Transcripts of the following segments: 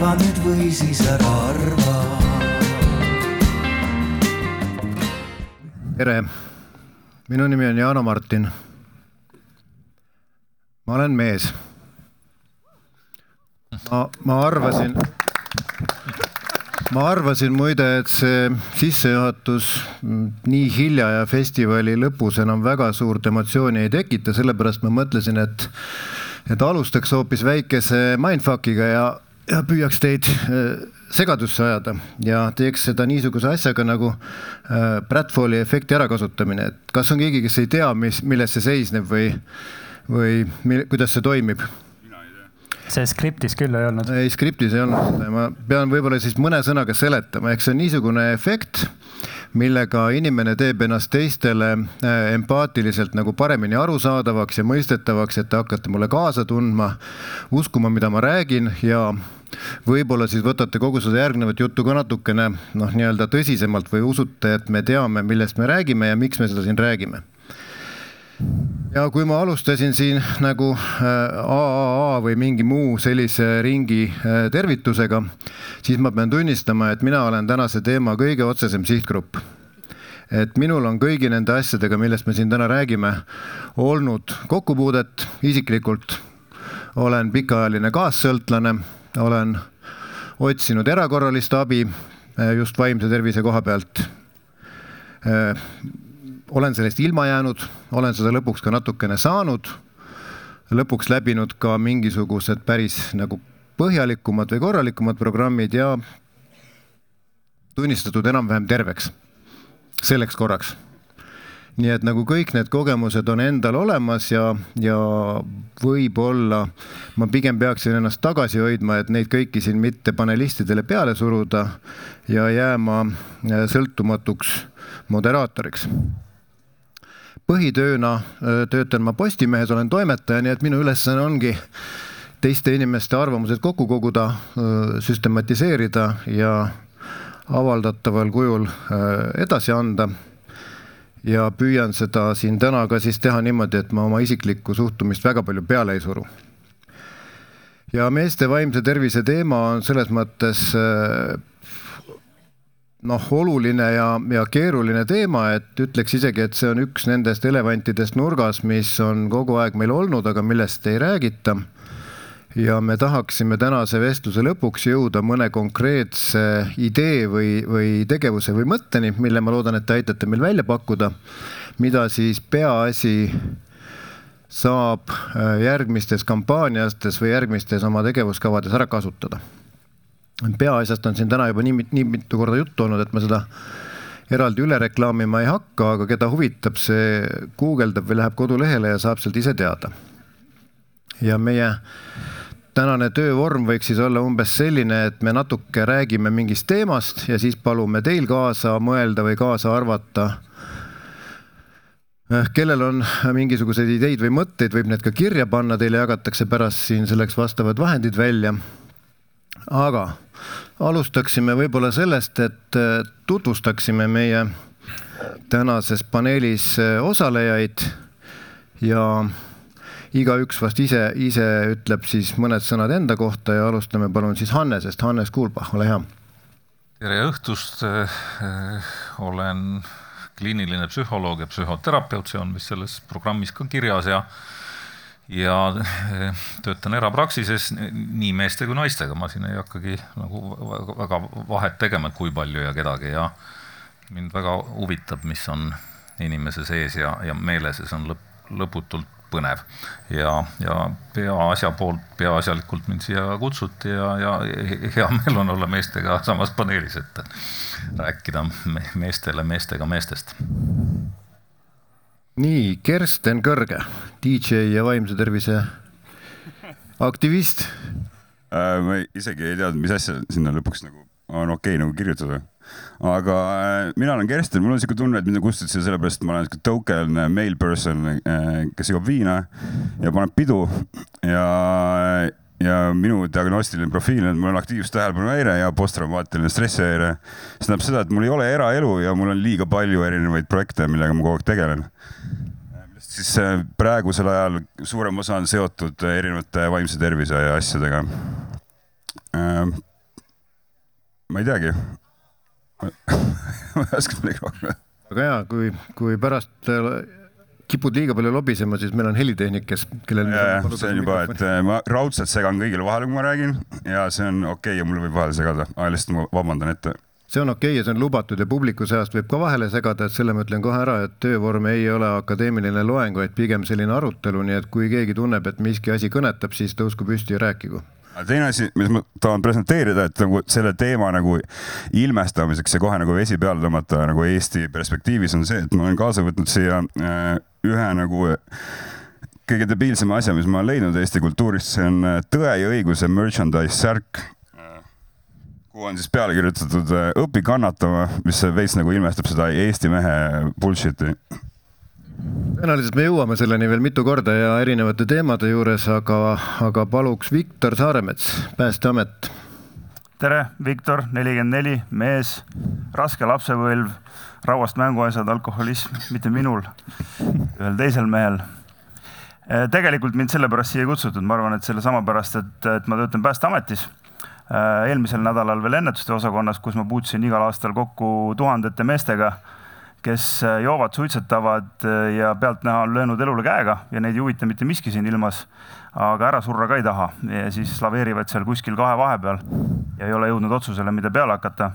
arva nüüd või siis ära arva. tere, minu nimi on Jaano Martin. ma olen mees. ma, ma arvasin ma arvasin muide, et see sissejuhatus nii hilja ja festivali lõpus enam väga suurt emotsiooni ei tekita, sellepärast ma mõtlesin, et, et alustaks hoopis väikese mindfuck'iga ja, ja püüaks teid äh, segadusse ajada ja teeks seda niisuguse asjaga nagu äh, Bradfalli efekti ärakasutamine, et kas on keegi, kes ei tea, mis, milles see seisneb või, või mil, kuidas see toimib? See skriptis küll ei olnud. ei, skriptis ei olnud seda. Ja ma pean võib-olla siis mõne sõnaga seletama, ehk see on niisugune efekt, millega inimene teeb ennast teistele äh, empaatiliselt nagu paremini arusaadavaks ja mõistetavaks, et te hakkate mulle kaasa tundma, uskuma, mida ma räägin ja võib-olla siis võtate kogu seda järgnevat juttu ka natukene noh, nii-öelda tõsisemalt või usute, et me teame, millest me räägime ja miks me seda siin räägime ja kui ma alustasin siin nagu AAA äh, või mingi muu sellise ringi äh, tervitusega, siis ma pean tunnistama, et mina olen tänase teema kõige otsesem sihtgrupp. et minul on kõigi nende asjadega, millest me siin täna räägime, olnud kokkupuudet isiklikult. olen pikaajaline kaassõltlane, olen otsinud erakorralist abi äh, just vaimse tervise koha pealt olen sellest ilma jäänud, olen seda lõpuks ka natukene saanud. lõpuks läbinud ka mingisugused päris nagu põhjalikumad või korralikumad programmid ja tunnistatud enam-vähem terveks selleks korraks. Nii et nagu kõik need kogemused on endal olemas ja, ja võib-olla ma pigem peaksin ennast tagasi hoidma, et neid kõiki siin mitte panelistidele peale suruda ja jääma sõltumatuks moderaatoriks põhitööna töötan ma Postimehes, olen toimetaja, nii et minu ülesanne ongi teiste inimeste arvamused kokku koguda, süstematiseerida ja avaldataval kujul edasi anda. Ja püüan seda siin täna ka siis teha niimoodi, et ma oma isiklikku suhtumist väga palju peale ei suru. ja meeste vaimse tervise teema on selles mõttes noh, oluline ja, ja keeruline teema, et ütleks isegi, et see on üks nendest elevantidest nurgas, mis on kogu aeg meil olnud, aga millest ei räägita. Ja me tahaksime tänase vestluse lõpuks jõuda mõne konkreetse idee või, või tegevuse või mõtteni, mille ma loodan, et te aitate meil välja pakkuda, mida siis peaasi saab äh, järgmistes kampaaniates või järgmistes oma tegevuskavades ära kasutada peaasjast on siin täna juba nii, nii mitu korda juttu olnud, et ma seda eraldi üle reklaamima ei hakka, aga keda huvitab, see guugeldab või läheb kodulehele ja saab sealt ise teada. ja meie tänane töövorm võiks siis olla umbes selline, et me natuke räägime mingist teemast ja siis palume teil kaasa mõelda või kaasa arvata. kellel on mingisuguseid ideid või mõtteid, võib need ka kirja panna, teile jagatakse pärast siin selleks vastavad vahendid välja. aga alustaksime võib-olla sellest, et äh, tutvustaksime meie tänases paneelis äh, osalejaid ja igaüks vast ise, ise ütleb siis mõned sõnad enda kohta ja alustame palun siis Hannesest. Hannes Kuulbach, ole hea. tere õhtust äh,. olen kliiniline psühholoog ja psühhoterapeut, see on vist selles programmis ka kirjas ja ja eh, töötan erapraksises nii meeste kui naistega, ma siin ei hakkagi nagu väga vahet tegema, et kui palju ja kedagi ja mind väga huvitab, mis on inimese sees ja, ja meeles ja see on lõp, lõputult põnev. ja, ja peaasja poolt, peaasjalikult mind siia kutsuti ja, ja hea meel on olla meestega samas paneelis, et rääkida meestele meestega meestest nii, Kersten Kõrge, DJ ja vaimse tervise aktivist äh,. ma isegi ei teadnud, mis asja sinna lõpuks nagu on okei okay, nagu kirjutada. Aga äh, mina olen Kersten, mul on siuke tunne, et mind on kutsutud siia sellepärast, et ma olen siuke token male person äh,, kes joob viina ja paneb pidu ja ja minu diagnostiline profiil on, mul on aktiivsus tähelepanuhäire ja posttraumaatiline stressihäire. see tähendab seda, et mul ei ole eraelu ja mul on liiga palju erinevaid projekte, millega ma kogu aeg tegelen. siis äh, praegusel ajal suurem osa on seotud erinevate vaimse tervise asjadega. Äh, ma ei teagi ma ei oska midagi rohkem. Väga hea, kui, kui pärast äh, kipud liiga palju lobisema, siis meil on helitehnik, kes, kellel. see on juba, et äh, ma raudselt segan kõigile vahele, kui ma räägin. Ja see on okei okay ja mul võib vahele segada, lihtsalt ma vabandan ette. See on okei okay ja see on lubatud ja publiku seast võib ka vahele segada, et selle ma ütlen kohe ära, et töövorm ei ole akadeemiline loeng, vaid pigem selline arutelu, nii et kui keegi tunneb, et miski asi kõnetab, siis tõusku püsti ja rääkigu teine asi, mis ma tahan presenteerida, et nagu selle teema nagu ilmestamiseks ja kohe nagu vesi peale tõmmata nagu Eesti perspektiivis on see, et ma olen kaasa võtnud siia äh, ühe nagu kõige debiilsema asja, mis ma olen leidnud Eesti kultuurist, see on äh, Tõe ja õiguse merchandise särk. Kuhu on siis peale kirjutatud äh, õpi kannatama, mis veits nagu ilmestab seda Eesti mehe bullshit'i tõenäoliselt me jõuame selleni veel mitu korda ja erinevate teemade juures, aga, aga paluks Viktor Saaremets, Päästeamet. tere, Viktor, nelikümmend neli, mees, raske lapsepõlv, rauast mänguasjad, alkoholism, mitte minul, ühel teisel mehel. Eh, tegelikult mind sellepärast siia kutsutud, ma arvan, et sellesama pärast, et, et ma töötan Päästeametis eh, eelmisel nädalal veel ennetuste osakonnas, kus ma puutusin igal aastal kokku tuhandete meestega kes äh, joovad, suitsetavad äh, ja pealtnäha on löönud elule käega ja neid ei huvita mitte miski siin ilmas, aga ära surra ka ei taha ja siis laveerivad seal kuskil kahe vahepeal ja ei ole jõudnud otsusele, mida peale hakata.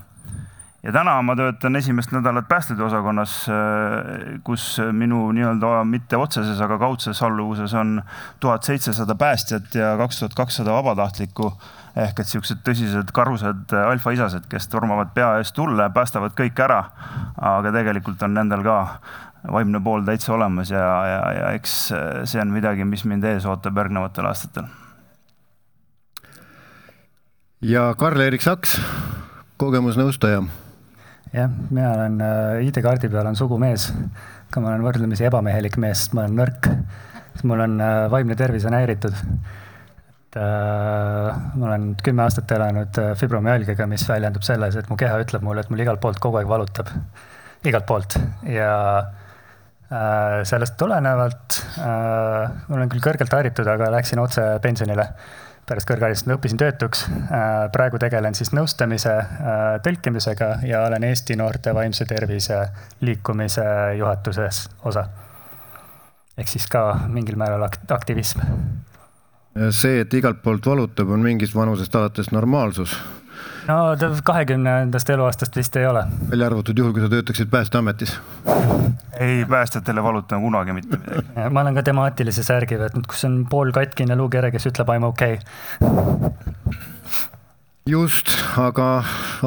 ja täna ma töötan esimest nädalat päästetöö osakonnas, äh, kus minu nii-öelda mitte otseses, aga kaudses alluvuses on tuhat seitsesada päästjat ja kaks tuhat kakssada vabatahtlikku ehk et siuksed tõsised karused äh, alfaisased, kes tormavad pea eest tulle, päästavad kõik ära. aga tegelikult on nendel ka vaimne pool täitsa olemas ja, ja, ja eks äh, see on midagi, mis mind ees ootab järgnevatel aastatel. ja Karl-Erik Saks, kogemusnõustaja. jah, mina olen äh, ID-kaardi peal on sugumees, aga ma olen võrdlemisi ebamehelik mees, sest ma olen nõrk. mul on vaimne tervis on häiritud et äh, ma olen kümme aastat elanud äh, fibromüalgiaga, mis väljendub selles, et mu keha ütleb mulle, et mul igalt poolt kogu aeg valutab, igalt poolt ja äh, sellest tulenevalt äh, ma olen küll kõrgelt haritud, aga läksin otse pensionile. pärast kõrgharidust õppisin töötuks äh,. praegu tegelen siis nõustamise äh,, tõlkimisega ja olen Eesti Noorte Vaimse Tervise liikumise juhatuses osa. ehk siis ka mingil määral aktivism see, et igalt poolt valutab, on mingist vanusest alates normaalsus. no ta kahekümnendast eluaastast vist ei ole. välja arvatud juhul, kui sa töötaksid Päästeametis. ei, päästjatel ei valuta kunagi mitte midagi. ma olen ka temaatilise särgi võtnud, kus on poolkatkine luukere, kes ütleb I m okei okay. just, aga,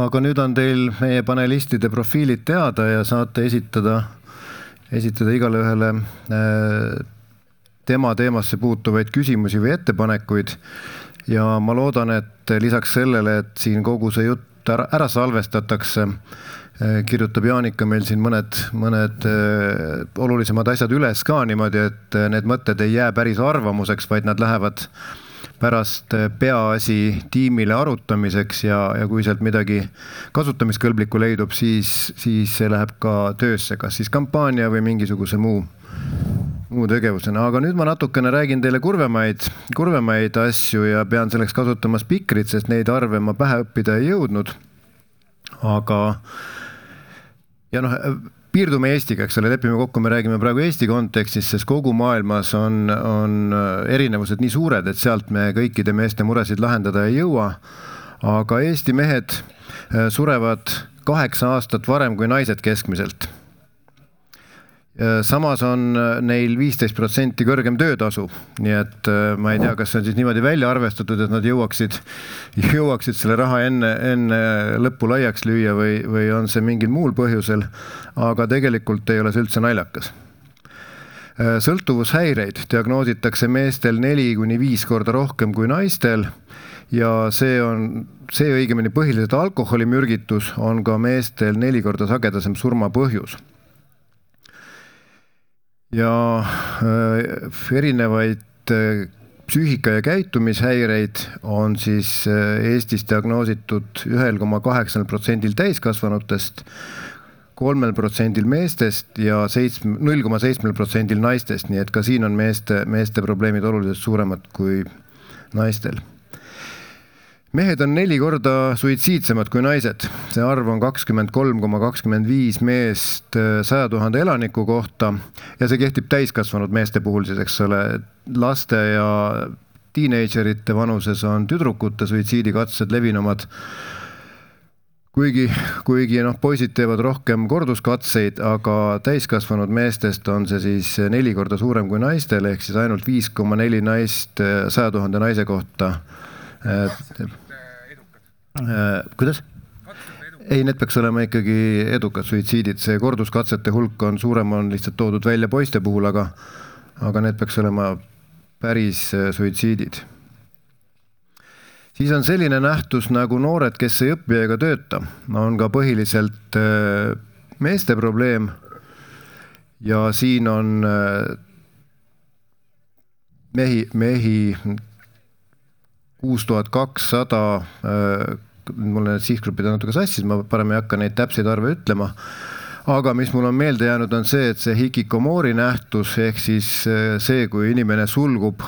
aga nüüd on teil meie panelistide profiilid teada ja saate esitada, esitada igale ühele äh, tema teemasse puutuvaid küsimusi või ettepanekuid. ja ma loodan, et lisaks sellele, et siin kogu see jutt ära, ära salvestatakse, eh, kirjutab Jaanika meil siin mõned, mõned eh, olulisemad asjad üles ka niimoodi, et eh, need mõtted ei jää päris arvamuseks, vaid nad lähevad pärast peaasi tiimile arutamiseks ja, ja kui sealt midagi kasutamiskõlblikku leidub, siis, siis see läheb ka töösse, kas siis kampaania või mingisuguse muu muu tegevusena, aga nüüd ma natukene räägin teile kurvemaid, kurvemaid asju ja pean selleks kasutama spikrit, sest neid arve ma pähe õppida ei jõudnud. aga ja noh, piirdume Eestiga, eks ole, lepime kokku, me räägime praegu Eesti kontekstis, sest kogu maailmas on, on erinevused nii suured, et sealt me kõikide meeste muresid lahendada ei jõua. aga Eesti mehed äh, surevad kaheksa aastat varem kui naised keskmiselt samas on äh, neil viisteist protsenti kõrgem töötasu, nii et äh, ma ei tea, kas see on siis niimoodi välja arvestatud, et nad jõuaksid, jõuaksid selle raha enne, enne lõppu laiaks lüüa või, või on see mingil muul põhjusel. aga tegelikult ei ole see üldse naljakas. sõltuvushäireid diagnoositakse meestel neli kuni viis korda rohkem kui naistel ja see on, see õigemini põhiliselt alkoholimürgitus on ka meestel neli korda sagedasem surmapõhjus ja äh, erinevaid äh, psüühika- ja käitumishäireid on siis äh, Eestis diagnoositud ühel koma kaheksal protsendil täiskasvanutest, kolmel protsendil meestest ja seitsme, null koma seitsmel protsendil naistest, nii et ka siin on meeste, meeste probleemid oluliselt suuremad kui naistel mehed on neli korda suitsiidsemad kui naised, see arv on kakskümmend kolm koma kakskümmend viis meest äh, saja tuhande elaniku kohta. Ja see kehtib täiskasvanud meeste puhul siis, eks ole, laste ja teenagerite vanuses on tüdrukute suitsiidikatsed levinumad. Kuigi, kuigi noh, poisid teevad rohkem korduskatseid, aga täiskasvanud meestest on see siis neli korda suurem kui naistel, ehk siis ainult viis koma neli naist eh, saja tuhande naise kohta. Kuidas? ei, need peaks olema ikkagi edukad suitsiidid, see korduskatsete hulk on suurem, on lihtsalt toodud välja poiste puhul, aga, aga need peaks olema päris eh, suitsiidid siis on selline nähtus nagu noored, kes ei õpi ega tööta, on ka põhiliselt äh, meeste probleem. ja siin on äh, mehi, mehi kuus tuhat kakssada, äh, mul need sihtgrupid on natuke sassis, ma parem ei hakka neid täpseid arve ütlema aga mis mul on meelde jäänud, on see, et see hikikomori nähtus ehk siis see, kui inimene sulgub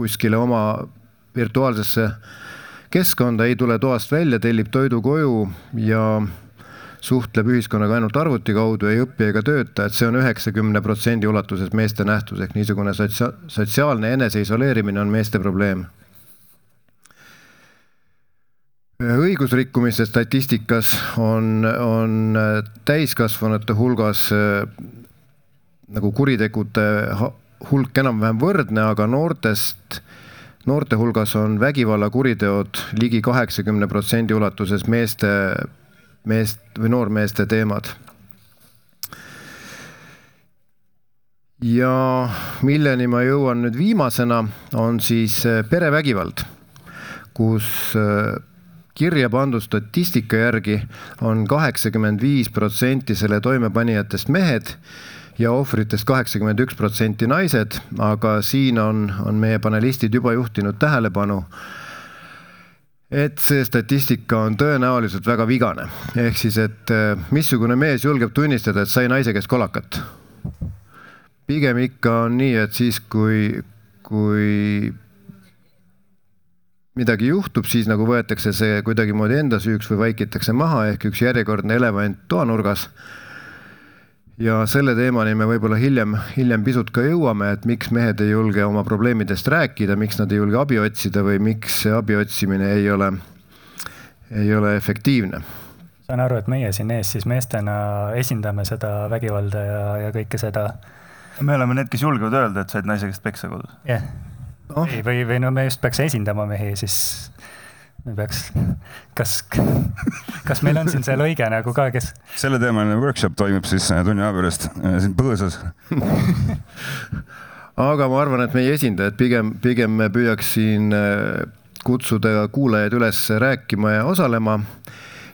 kuskile oma virtuaalsesse keskkonda, ei tule toast välja, tellib toidu koju ja suhtleb ühiskonnaga ainult arvuti kaudu, ei õpi ega tööta, et see on üheksakümne protsendi ulatuses meeste nähtus ehk niisugune sotsia-, sotsiaalne eneseisoleerimine on meeste probleem. Õigusrikkumiste statistikas on, on täiskasvanute hulgas nagu kuritegude hulk enam-vähem võrdne, aga noortest noorte hulgas on vägivallakuriteod ligi kaheksakümne protsendi ulatuses meeste, meest või noormeeste teemad. ja milleni ma jõuan nüüd viimasena, on siis eh, perevägivald, kus kirja pandud statistika järgi on kaheksakümmend viis protsenti selle toimepanijatest mehed ja ohvritest kaheksakümmend üks protsenti naised, aga siin on, on meie panelistid juba juhtinud tähelepanu, et see statistika on tõenäoliselt väga vigane. ehk siis, et eh, missugune mees julgeb tunnistada, et sai naise käest kolakat? pigem ikka on nii, et siis, kui, kui midagi juhtub, siis nagu võetakse see kuidagimoodi enda süüks või vaikitakse maha ehk üks järjekordne elevant toanurgas ja selle teemani me võib-olla hiljem, hiljem pisut ka jõuame, et miks mehed ei julge oma probleemidest rääkida, miks nad ei julge abi otsida või miks see abi otsimine ei ole, ei ole efektiivne. saan aru, et meie siin ees siis meestena esindame seda vägivalda ja, ja kõike seda. me oleme need, kes julgevad öelda, et said naise käest peksa kodus. jah yeah. Oh., ei või, või no me just peaks esindama mehi siis me peaks, kas, kas meil on siin see lõige nagu ka, kes? selleteemaline workshop toimub siis äh, tunni aja pärast äh, siin põõsas aga ma arvan, et meie esindajad pigem, pigem me püüaks siin äh, kutsuda kuulajaid üles rääkima ja osalema.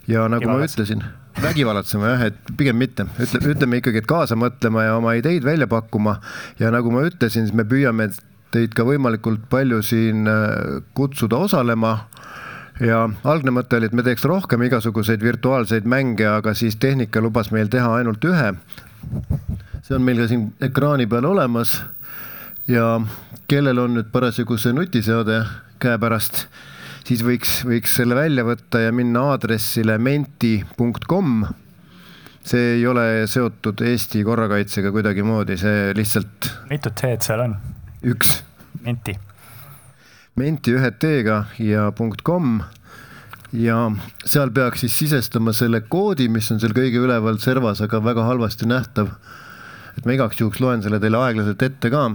ja nagu ma ütlesin, vägivallatsema jah, et pigem mitte, ütle, ütleme ikkagi, et kaasa mõtlema ja oma ideid välja pakkuma ja nagu ma ütlesin, siis me püüame teid ka võimalikult palju siin kutsuda osalema ja algne mõte oli, et me teeks rohkem igasuguseid virtuaalseid mänge, aga siis tehnika lubas meil teha ainult ühe. see on meil ka siin ekraani peal olemas. ja kellel on nüüd parasjagu see nutiseade käepärast, siis võiks, võiks selle välja võtta ja minna aadressile menti.com. see ei ole seotud Eesti korrakaitsega kuidagimoodi, see lihtsalt. mitu T-d seal on? Üks. Menti menti ühe T-ga ja .com ja seal peaks siis sisestama selle koodi, mis on seal kõige üleval servas, aga väga halvasti nähtav. et ma igaks juhuks loen selle teile aeglaselt ette ka.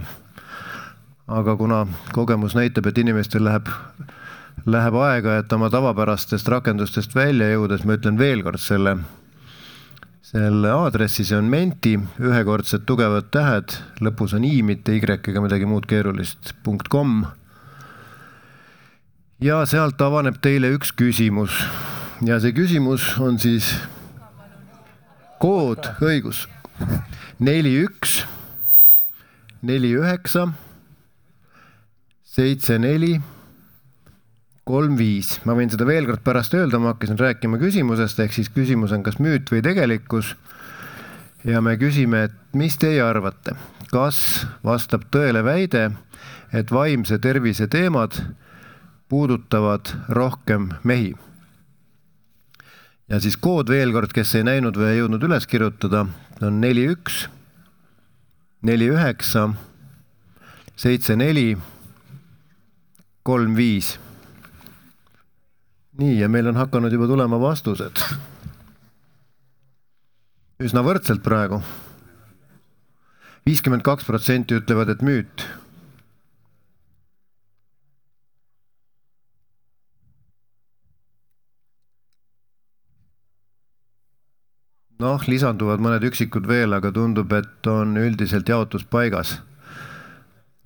aga kuna kogemus näitab, et inimestel läheb, läheb aega, et oma tavapärastest rakendustest välja jõuda, siis ma ütlen veel kord selle, selle aadressi, see on menti, ühekordsed tugevad tähed, lõpus on i, mitte y ega midagi muud keerulist, punkt kom ja sealt avaneb teile üks küsimus. Ja see küsimus on siis kood, õigus, neli, üks, neli, üheksa, seitse, neli, kolm, viis. ma võin seda veel kord pärast öelda, ma hakkasin rääkima küsimusest, ehk siis küsimus on kas müüt või tegelikkus. ja me küsime, et mis teie arvate, kas vastab tõele väide, et vaimse tervise teemad puudutavad rohkem mehi. ja siis kood veel kord, kes ei näinud või ei jõudnud üles kirjutada, on neli, üks, neli, üheksa, seitse, neli, kolm, viis. Nii, ja meil on hakanud juba tulema vastused. üsna võrdselt praegu. viiskümmend kaks protsenti ütlevad, et müüt noh, lisanduvad mõned üksikud veel, aga tundub, et on üldiselt jaotus paigas.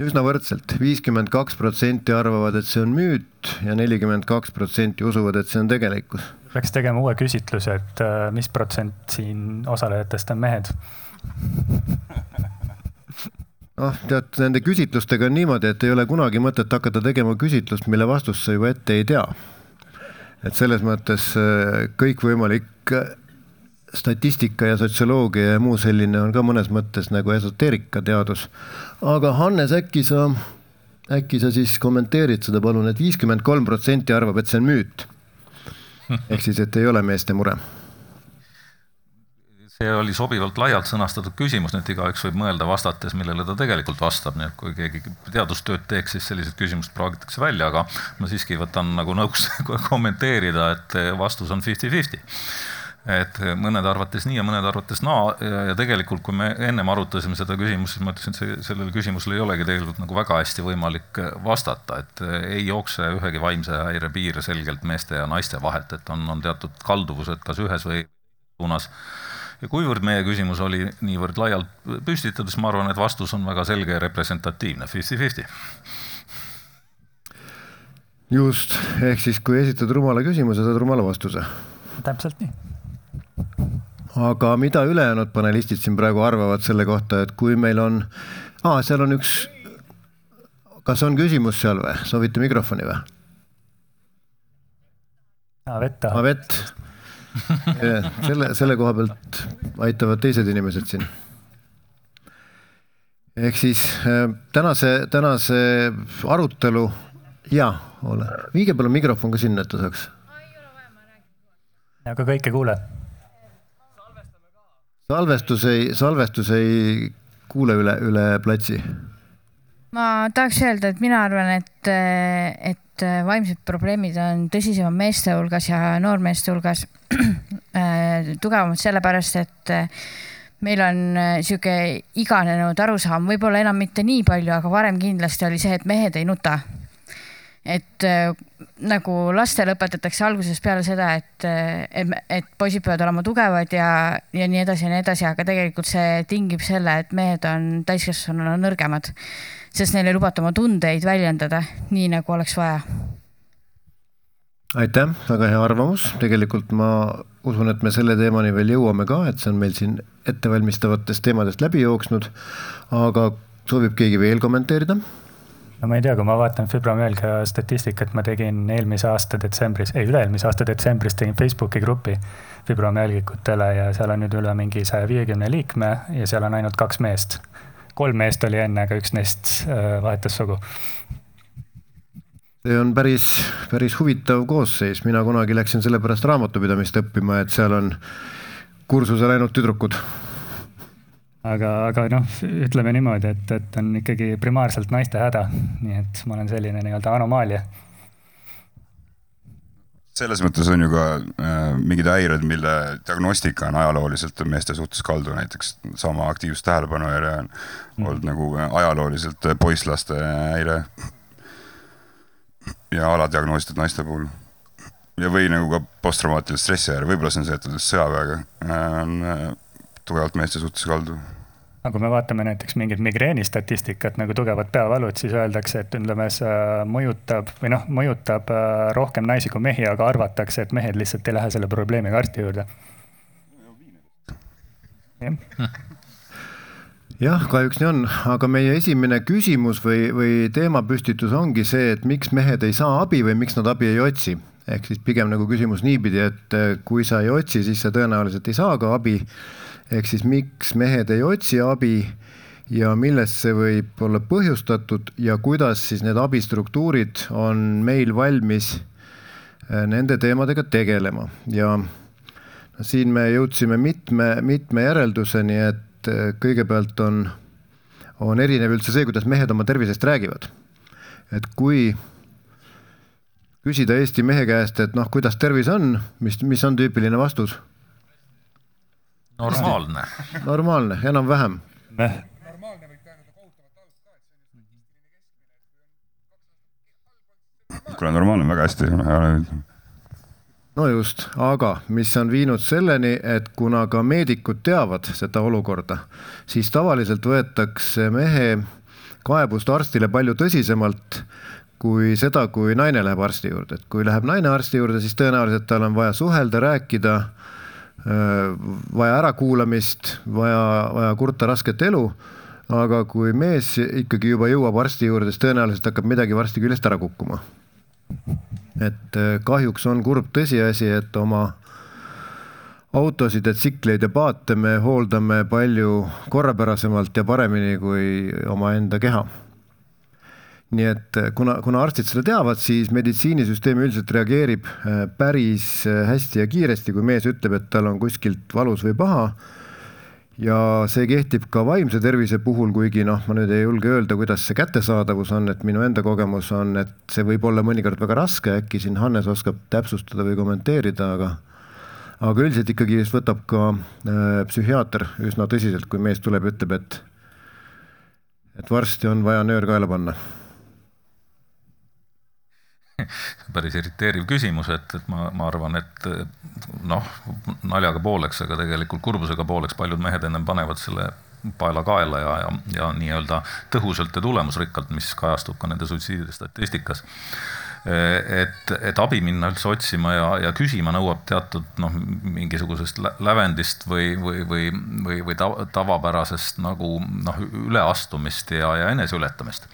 Üsna võrdselt, viiskümmend kaks protsenti arvavad, et see on müüt ja nelikümmend kaks protsenti usuvad, et see on tegelikkus. peaks tegema uue küsitluse, et äh, mis protsent siin osalejatest on mehed? noh, tead, nende küsitlustega on niimoodi, et ei ole kunagi mõtet hakata tegema küsitlust, mille vastust sa juba ette ei tea. et selles mõttes äh, kõikvõimalik statistika ja sotsioloogia ja muu selline on ka mõnes mõttes nagu esoteerikateadus. aga Hannes, äkki sa, äkki sa siis kommenteerid seda palun et, et viiskümmend kolm protsenti arvab, et see on müüt. ehk siis, et ei ole meeste mure see oli sobivalt laialt sõnastatud küsimus, nii et igaüks võib mõelda vastates, millele ta tegelikult vastab, nii et kui keegi teadustööd teeks, siis sellised küsimused praagitakse välja, aga ma siiski võtan nagu nõuks kommenteerida, et vastus on fifty-fifty et mõnede arvates nii ja mõnede arvates naa ja, ja tegelikult, kui me ennem arutasime seda küsimust, siis ma ütlesin, et see, sellele küsimusele ei olegi tegelikult nagu väga hästi võimalik vastata, et ei jookse ühegi vaimse häire piir selgelt meeste ja naiste vahelt, et on, on teatud kalduvused kas ühes või suunas. ja kuivõrd meie küsimus oli niivõrd laialt püstitatud, siis ma arvan, et vastus on väga selge ja representatiivne, fifty-fifty just, ehk siis kui esitad rumala küsimuse, saad rumala vastuse. täpselt nii aga mida ülejäänud panelistid siin praegu arvavad selle kohta, et kui meil on ah,, seal on üks, kas on küsimus seal või, soovite mikrofoni või? Avett tahab. Avett, selle, selle koha pealt aitavad teised inimesed siin. ehk siis äh, tänase, tänase arutelu, jaa, ole, viige palun mikrofon ka sinna, et ta saaks. aga kõik ei kuule salvestus ei, salvestus ei kuule üle, üle platsi. ma tahaks öelda, et mina arvan, et, et vaimsed probleemid on tõsisemad meeste hulgas ja noormeeste hulgas tugevamad sellepärast, et meil on sihuke iganenud arusaam, võib-olla enam mitte nii palju, aga varem kindlasti oli see, et mehed ei nuta et äh, nagu lastele õpetatakse algusest peale seda, et, et, et poisid peavad olema tugevad ja, ja nii edasi ja nii edasi, aga tegelikult see tingib selle, et mehed on täiskasvanuna nõrgemad, sest neil ei lubata oma tundeid väljendada nii, nagu oleks vaja. aitäh, väga hea arvamus, tegelikult ma usun, et me selle teemani veel jõuame ka, et see on meil siin ettevalmistavatest teemadest läbi jooksnud, aga soovib keegi veel kommenteerida? No ma ei tea, kui ma vaatan fibromüalgia statistikat, ma tegin eelmise aasta detsembris, ei üle-eelmise aasta detsembris tegin Facebooki grupi fibromüalgikutele ja seal on nüüd üle mingi saja viiekümne liikme ja seal on ainult kaks meest. kolm meest oli enne, aga üks neist äh, vahetas sugu. see on päris, päris huvitav koosseis, mina kunagi läksin sellepärast raamatupidamist õppima, et seal on kursusel ainult tüdrukud aga, aga noh, ütleme niimoodi, et, et on ikkagi primaarselt naiste häda, nii et ma olen selline nii-öelda anomaalia. selles mõttes on ju ka äh, mingid häired, mille diagnostika on ajalooliselt meeste suhtes kaldu, näiteks sama aktiivsus tähelepanujärje on mm. olnud nagu ajalooliselt poisslaste häire. ja aladiagnoositud naiste puhul ja, või nagu ka posttraumaatilise stressihäire, võib-olla see on seotud sõjaväega, äh, on äh, tugevalt meeste suhtes kaldu aga kui me vaatame näiteks mingit migreenistatistikat nagu tugevat peavalud, siis öeldakse, et ütleme, see mõjutab või noh, mõjutab äh, rohkem naisi kui mehi, aga arvatakse, et mehed lihtsalt ei lähe selle probleemiga arsti juurde. jah, kahjuks nii on, aga meie esimene küsimus või, või teemapüstitus ongi see, et miks mehed ei saa abi või miks nad abi ei otsi. ehk siis pigem nagu küsimus niipidi, et kui sa ei otsi, siis sa tõenäoliselt ei saa ka abi ehk siis miks mehed ei otsi abi ja millest see võib olla põhjustatud ja kuidas siis need abistruktuurid on meil valmis äh, nende teemadega tegelema ja siin me jõudsime mitme, mitme järelduseni, et äh, kõigepealt on, on erinev üldse see, kuidas mehed oma tervisest räägivad. et kui küsida Eesti mehe käest, et noh, kuidas tervis on, mis, mis on tüüpiline vastus? Normaalne. normaalne, enam-vähem. kuule, normaalne on väga hästi. no just, aga mis on viinud selleni, et kuna ka meedikud teavad seda olukorda, siis tavaliselt võetakse mehe kaebust arstile palju tõsisemalt kui seda, kui naine läheb arsti juurde, et kui läheb naine arsti juurde, siis tõenäoliselt tal on vaja suhelda, rääkida, vaja ärakuulamist, vaja, vaja kurta rasket elu. aga kui mees ikkagi juba jõuab arsti juurde, siis tõenäoliselt hakkab midagi varsti küljest ära kukkuma. et kahjuks on kurb tõsiasi, et oma autosid ja tsikleid ja paate me hooldame palju korrapärasemalt ja paremini kui omaenda keha nii et eh, kuna, kuna arstid seda teavad, siis meditsiinisüsteem üldiselt reageerib eh, päris eh, hästi ja kiiresti, kui mees ütleb, et tal on kuskilt valus või paha. ja see kehtib ka vaimse tervise puhul, kuigi noh, ma nüüd ei julge öelda, kuidas see kättesaadavus on, et minu enda kogemus on, et see võib olla mõnikord väga raske, äkki siin Hannes oskab täpsustada või kommenteerida, aga aga üldiselt ikkagi võtab ka äh, psühhiaater üsna tõsiselt, kui mees tuleb ja ütleb, et et varsti on vaja nöör kaela panna päris irriteeriv küsimus, et, et ma, ma arvan, et noh, naljaga pooleks, aga tegelikult kurbusega pooleks paljud mehed ennem panevad selle paela kaela ja, ja, ja nii-öelda tõhusalt ja tulemusrikkalt, mis kajastub ka nende suitsiidide statistikas. et, et abi minna üldse otsima ja, ja küsima nõuab teatud noh, mingisugusest lävendist või, või, või, või, või tavapärasest nagu noh, üleastumist ja, ja eneseületamist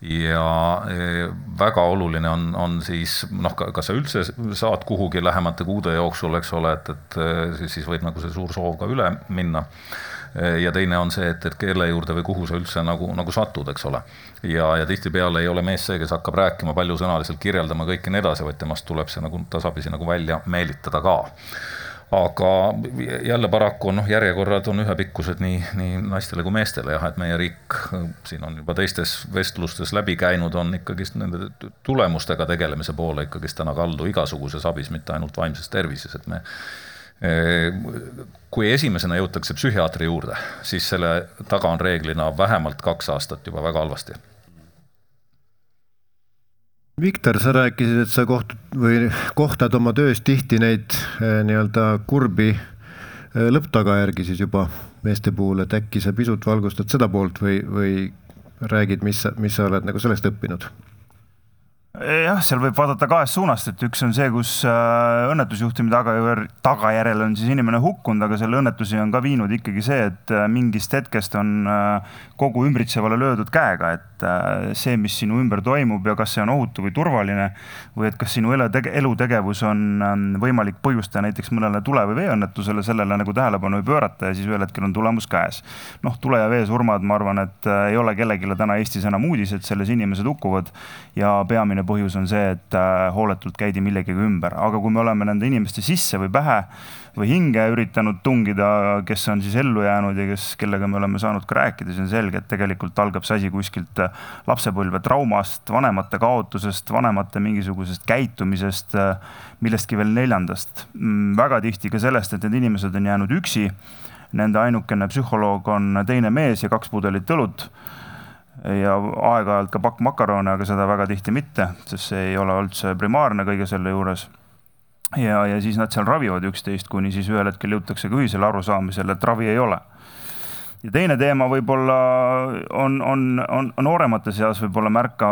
ja e, väga oluline on, on siis noh, kas sa üldse saad kuhugi lähemate kuude jooksul, eks ole, et, et e, siis võib nagu see suur soov ka üle minna. E, ja teine on see, et, et kelle juurde või kuhu sa üldse nagu, nagu satud, eks ole. ja, ja tihtipeale ei ole mees see, kes hakkab rääkima paljusõnaliselt, kirjeldama kõike ja nii edasi, vaid temast tuleb see nagu tasapisi nagu välja meelitada ka aga jälle paraku noh, järjekorrad on ühepikkused nii, nii naistele kui meestele jah, et meie riik siin on juba teistes vestlustes läbi käinud, on ikkagist nende tulemustega tegelemise poole ikkagist täna kaldu igasuguses abis, mitte ainult vaimses tervises, et me kui esimesena jõutakse psühhiaatri juurde, siis selle taga on reeglina vähemalt kaks aastat juba väga halvasti Viktor, sa rääkisid, et sa kohtud või kohtad oma töös tihti neid eh, nii-öelda kurbi eh, lõpptagajärgi siis juba meeste puhul, et äkki sa pisut valgustad seda poolt või, või räägid, mis sa, mis sa oled nagu sellest õppinud? Jah, seal võib vaadata kahest suunast, et üks on see, kus äh, õnnetusjuhtumi tagajärjel, tagajärjel on siis inimene hukkunud, aga selle õnnetusi on ka viinud ikkagi see, et äh, mingist hetkest on äh, kogu ümbritsevale löödud käega, et see, mis sinu ümber toimub ja kas see on ohutu või turvaline või et kas sinu elutegevus on võimalik põhjustaja näiteks mõnele tule- või veeõnnetusele, sellele nagu tähelepanu ei pöörata ja siis ühel hetkel on tulemus käes. noh, tule- ja veesurmad, ma arvan, et ei ole kellelegi täna Eestis enam uudised, selles inimesed hukkuvad ja peamine põhjus on see, et äh, hooletult käidi millegagi ümber, aga kui me oleme nende inimeste sisse või pähe või hinge üritanud tungida, kes on siis ellu jäänud ja kes, kellega me oleme saanud ka rääkida, siis on selge, et tegelikult algab see asi kuskilt äh, lapsepõlve traumast, vanemate kaotusest, vanemate mingisugusest käitumisest, äh, millestki veel neljandast. Mm, väga tihti ka sellest, et need inimesed on jäänud üksi. Nende ainukene psühholoog on teine mees ja kaks pudelit õlut ja aeg-ajalt ka pakk makarone, aga seda väga tihti mitte, sest see ei ole üldse primaarne kõige selle juures. ja, ja siis nad seal ravivad üksteist, kuni siis ühel hetkel jõutakse ka ühisele arusaamisele, et ravi ei ole. ja teine teema võib-olla on, on, on nooremate seas võib-olla märka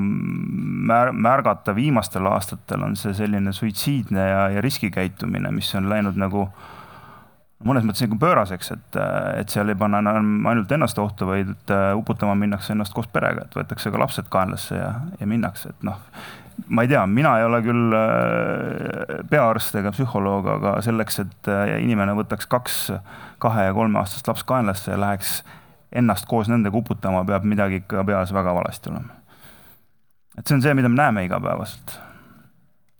mär,, märgata viimastel aastatel on see selline suitsiidne ja, ja riskikäitumine, mis on läinud nagu äh, mõnes mõttes nagu pööraseks, et, et seal ei panna enam ainult ennast ohtu, vaid äh, uputama minnakse ennast koos perega, et võetakse ka lapsed kaenlasse ja, ja minnakse, et noh. ma ei tea, mina ei ole küll äh, peaarst ega psühholoog, aga selleks, et äh, inimene võtaks kaks, kahe ja kolmeaastast lapst kaenlasse ja läheks ennast koos nendega uputama, peab midagi ikka peas väga valesti olema. et see on see, mida me näeme igapäevaselt.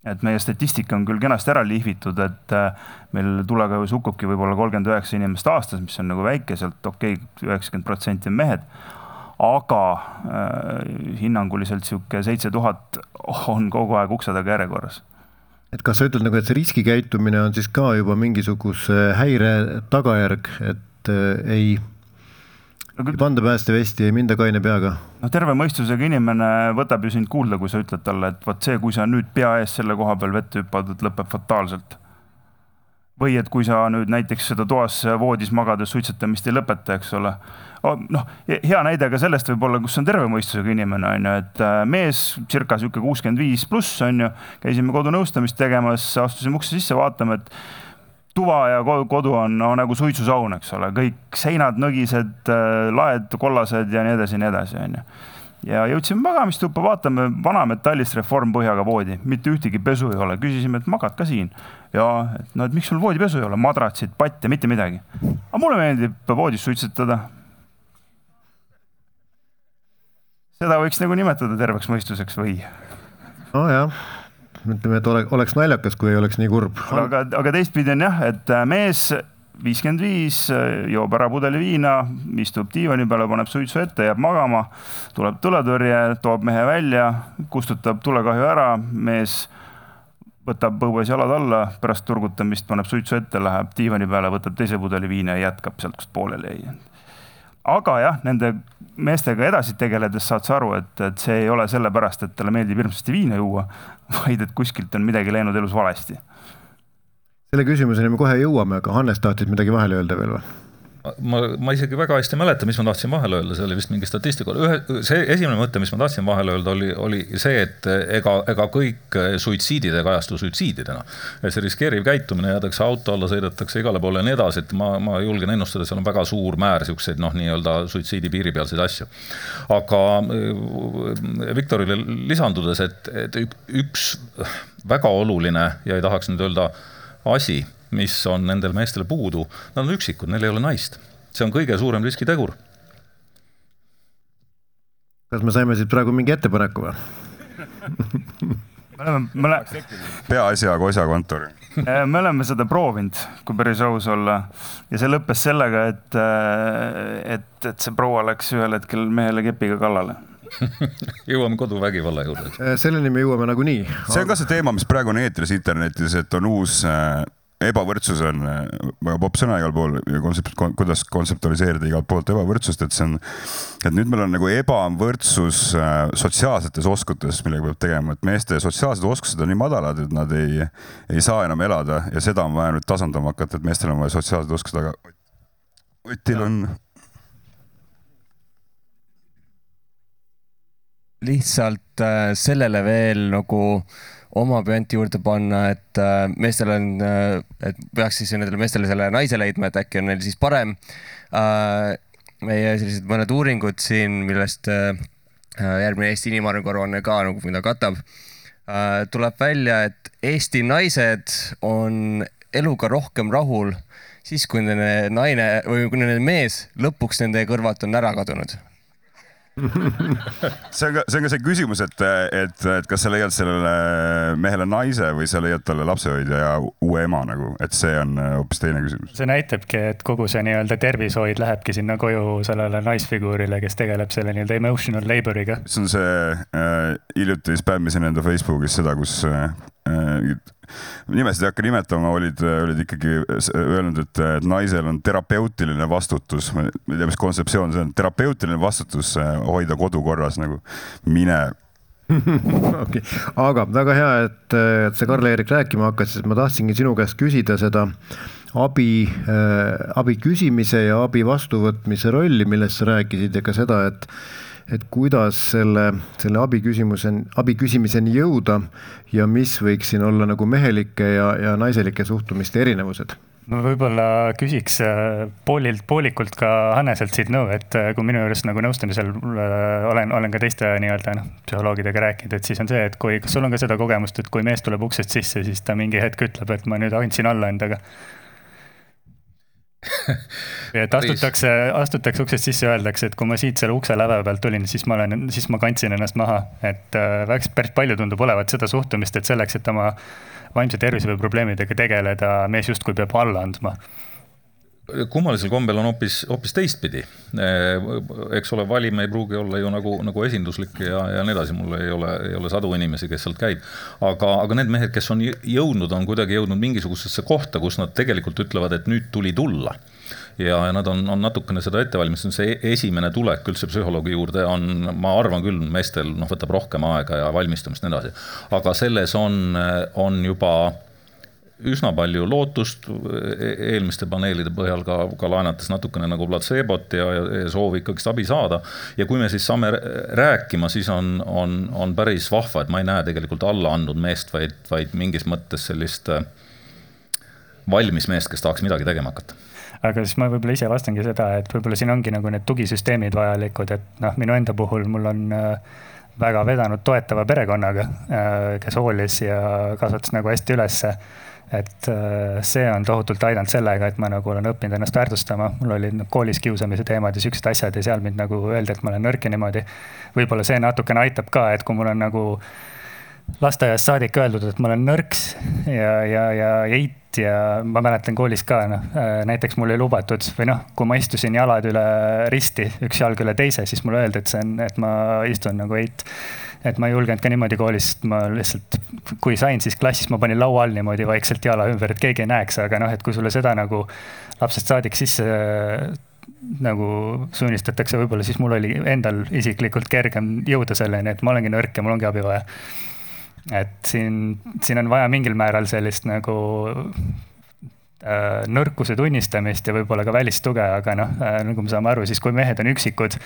Et meie statistika on küll kenasti ära lihvitud, et äh, meil tulekahjus hukkubki võib-olla kolmkümmend üheksa inimest aastas, mis on nagu väike, sealt okei okay,, üheksakümmend protsenti on mehed. Aga äh, hinnanguliselt sihuke seitse tuhat on kogu aeg ukse taga järjekorras. Et kas sa ütled nagu, et see riskikäitumine on siis ka juba mingisuguse häire tagajärg, et äh, ei ei panda päästevesti, ei minda kaine peaga? no terve mõistusega inimene võtab ju sind kuulda, kui sa ütled talle, et vot see, kui sa nüüd pea ees selle koha peal vette hüppad, et lõpeb fataalselt. või et kui sa nüüd näiteks seda toas voodis magades suitsetamist ei lõpeta, eks ole noh, hea näide ka sellest võib-olla, kus on terve mõistusega inimene, on ju, et äh, mees circa sihuke kuuskümmend viis pluss, on ju, käisime kodunõustamist tegemas, astusime ukse sisse, vaatame, et tuva ja kodu on no, nagu suitsusaun, eks ole, kõik seinad nõgised, äh, laed kollased ja nii edasi ja nii edasi, on ju. Ja jõudsime magamistuppa, vaatame vana metallist reformpõhjaga voodi, mitte ühtegi pesu ei ole, küsisime, et magad ka siin. ja et no, et miks sul voodipesu ei ole, madratsid, patte, mitte midagi. aga mulle meeldib voodis suitsetada. Seda võiks nagu nimetada terveks mõistuseks või? nojah, ütleme, et ole, oleks naljakas, kui ei oleks nii kurb. aga, aga teistpidi on jah, et äh, mees viiskümmend viis, äh, joob ära pudeli viina, istub diivani peale, paneb suitsu ette, jääb magama, tuleb tuletõrje, toob mehe välja, kustutab tulekahju ära, mees võtab põues jalad alla, pärast turgutamist paneb suitsu ette, läheb diivani peale, võtab teise pudeli viina ja jätkab sealt, kust pooleli jäi aga jah, nende meestega edasi tegeledes saad sa aru, et, et see ei ole sellepärast, et talle meeldib hirmsasti viina juua, vaid et kuskilt on midagi läinud elus valesti. selle küsimuseni me kohe jõuame, aga Hannes tahtis midagi vahele öelda veel või? Ma, ma isegi väga hästi ei mäleta, mis ma tahtsin vahele öelda, see oli vist mingi statistika, ühe, see esimene mõte, mis ma tahtsin vahele öelda, oli, oli see, et ega, ega kõik suitsiidid ei kajastu suitsiididena. et see riskeeriv käitumine, jäädakse auto alla, sõidetakse igale poole ja nii edasi, et ma, ma julgen ennustada, seal on väga suur määr siukseid noh, nii-öelda suitsiidi piiripealseid asju. aga äh, Viktorile lisandudes, et, et üks väga oluline ja ei tahaks nüüd öelda asi mis on nendel meestel puudu, nad on üksikud, neil ei ole naist. see on kõige suurem riskitegur. kas me saime siit praegu mingi ettepaneku või? me oleme, me oleme. peaasjaga osa kontor. Äh, me oleme seda proovinud, kui päris aus olla ja see lõppes sellega, et, äh, et, et see proua läks ühel hetkel mehele kepiga kallale jõuame koduvägivalla juurde. Äh, selleni me jõuame nagunii. see on ka see teema, mis praegu on eetris internetis, et on uus ebavõrdsus on väga popp sõna igal pool ja kontsept, kuidas kontseptualiseerida igalt poolt ebavõrdsust, et see on, et nüüd meil on nagu ebavõrdsus äh, sotsiaalsetes oskutes, millega peab tegema, et meeste sotsiaalsed oskused on nii madalad, et nad ei, ei saa enam elada ja seda on vaja nüüd tasandama hakata, et meestel on vaja sotsiaalsed oskused, aga Otil on. lihtsalt äh, sellele veel nagu äh, oma püanti juurde panna, et äh, meestel on, äh, et peaks siis nendele meestele selle naise leidma, et äkki on neil siis parem. Äh, meie sellised mõned uuringud siin, millest järgmine Eesti inimarengu aruanne ka nagu mida katab, tuleb välja, et Eesti naised on eluga rohkem rahul siis, kui nende naine või kui nende mees lõpuks nende kõrvalt on ära kadunud see on ka, see on ka see küsimus, et, et, et kas sa leiad sellele mehele naise või sa leiad talle lapsehoidja ja uue ema nagu, et see on hoopis teine küsimus. see näitabki, et kogu see nii-öelda tervishoid lähebki sinna koju sellele naisfiguurile, kes tegeleb selle nii-öelda emotional labor'iga. see on see äh,, hiljuti spämmisin enda Facebookis seda, kus äh, nimesid ei hakka nimetama, olid, olid ikkagi öelnud, et, et naisel on terapeutiline vastutus, ma ei tea, mis kontseptsioon see on, terapeutiline vastutus äh, hoida kodu korras nagu, mine. Okay., aga väga hea, et, et sa Karl-Erik rääkima hakkasid, ma tahtsingi sinu käest küsida seda abi äh,, abi küsimise ja abi vastuvõtmise rolli, millest sa rääkisid ja ka seda, et et kuidas selle, selle abi küsimuseni, abi küsimiseni jõuda ja mis võiks siin olla nagu mehelike ja, ja naiselike suhtumiste erinevused? ma võib-olla küsiks äh, poolilt, poolikult ka Hanneselt siit nõu, et äh, kui minu juures nagu nõustamisel äh, olen, olen ka teiste nii-öelda noh, psühholoogidega rääkinud, et siis on see, et kui, kas sul on ka seda kogemust, et kui mees tuleb uksest sisse, siis ta mingi hetk ütleb, et ma nüüd andsin alla endaga et astutakse, astutakse uksest sisse, öeldakse, et kui ma siit selle ukse läve pealt tulin, siis ma olen, siis ma kandsin ennast maha. et äh, väga, päris palju tundub olevat seda suhtumist, et selleks, et oma vaimse tervise või probleemidega tegeleda, mees justkui peab alla andma kummalisel kombel on hoopis, hoopis teistpidi. eks ole, valim ei pruugi olla ju nagu, nagu esinduslik ja, ja nii edasi, mul ei ole, ei ole sadu inimesi, kes sealt käib. aga, aga need mehed, kes on jõudnud, on kuidagi jõudnud mingisugusesse kohta, kus nad tegelikult ütlevad, et nüüd tuli tulla ja, ja nad on, on natukene seda ette valmistanud, see esimene tulek üldse psühholoogi juurde on, ma arvan küll, meestel noh, võtab rohkem aega ja valmistumist ja nii edasi. aga selles on, on juba üsna palju lootust eelmiste paneelide põhjal ka, ka laenates natukene nagu platseebot ja, ja soovi ikkagist abi saada. ja kui me siis saame rääkima, siis on, on, on päris vahva, et ma ei näe tegelikult alla andnud meest, vaid, vaid mingis mõttes sellist valmis meest, kes tahaks midagi tegema hakata aga siis ma võib-olla ise vastangi seda, et võib-olla siin ongi nagu need tugisüsteemid vajalikud, et noh, minu enda puhul mul on äh, väga vedanud toetava perekonnaga, äh, kes hoolis ja kasvatas nagu hästi ülesse et äh, see on tohutult aidanud sellega, et ma nagu olen õppinud ennast väärtustama, mul olid noh, koolis kiusamise teemad ja siuksed asjad ja seal mind nagu öeldi, et ma olen nõrk ja niimoodi. võib-olla see natukene aitab ka, et kui mul on nagu lasteaiast saadik öeldud, et ma olen nõrks ja, ja, ja eit ja ma mäletan koolis ka, noh, äh, näiteks mul ei lubatud või noh, kui ma istusin jalad üle risti, üks jalg üle teise, siis mulle öeldi, et see on, et ma istun nagu eit. Et ma ei julgenud ka niimoodi koolis, ma lihtsalt, kui sain, siis klassis ma panin laua all niimoodi vaikselt jala ümber, et keegi ei näeks, aga noh, et kui sulle seda nagu lapsest saadik sisse nagu suunistatakse, võib-olla siis mul oli endal isiklikult kergem jõuda selleni, et ma olengi nõrk ja mul ongi abi vaja. Et siin, siin on vaja mingil määral sellist nagu äh, nõrkuse tunnistamist ja võib-olla ka välistuge, aga noh äh,, nagu me saame aru, siis kui mehed on üksikud,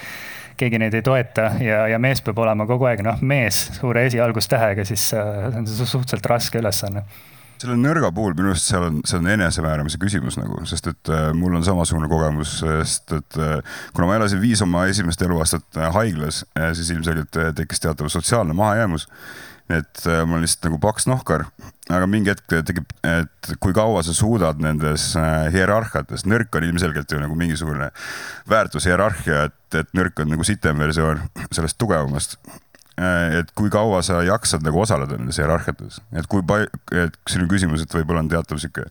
keegi neid ei toeta ja, ja mees peab olema kogu aeg, noh, mees suure esialgustähega, siis äh, see on suhteliselt raske ülesanne. Selle nõrga puhul minu arust seal on, see on enesemääramise küsimus nagu, sest et äh, mul on samasugune kogemus, sest et äh, kuna ma elasin viis oma esimest eluaastat äh, haiglas äh,, siis ilmselgelt äh, tekkis teatav sotsiaalne mahajäämus et äh, ma olen lihtsalt nagu paks nohkar, aga mingi hetk tekib, et kui kaua sa suudad nendes äh, hierarhiates, nõrk on ilmselgelt ju nagu mingisugune väärtushierarhia, et, et nõrk on nagu sitem versioon sellest tugevamast. Äh, et kui kaua sa jaksad nagu osaleda nendes hierarhiates, et kui palju, et sinu küsimus, et võib-olla on teatav sihuke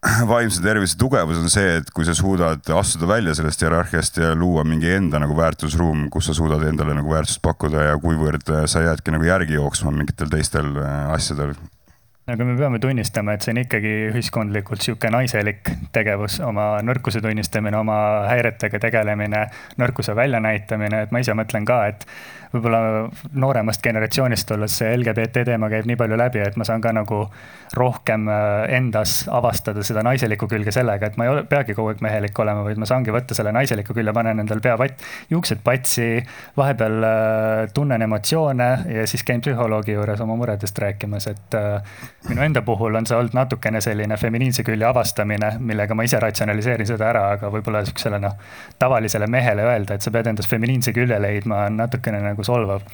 vaimse tervise tugevus on see, et kui sa suudad astuda välja sellest hierarhiast ja luua mingi enda nagu väärtusruum, kus sa suudad endale nagu väärtust pakkuda ja kuivõrd sa jäädki nagu järgi jooksma mingitel teistel äh, asjadel. Aga me peame tunnistama, et see on ikkagi ühiskondlikult sihuke naiselik tegevus, oma nõrkuse tunnistamine, oma häiretega tegelemine, nõrkuse väljanäitamine, et ma ise mõtlen ka, et võib-olla nooremast generatsioonist olles see LGBT teema käib nii palju läbi, et ma saan ka nagu rohkem äh, endas avastada seda naiselikku külge sellega, et ma ei ole, peagi kogu aeg mehelik olema, vaid ma saangi võtta selle naiseliku külje, panen endale pea patt, juuksed patsi, vahepeal äh, tunnen emotsioone ja siis käin psühholoogi juures oma muredest rääkimas, et äh, minu enda puhul on see olnud natukene selline feminiinse külje avastamine, millega ma ise ratsionaliseerin seda ära, aga võib-olla sihukesele noh, tavalisele mehele öelda, et sa pead endas feminiinse külje leidma, on natukene nagu nagu solvav.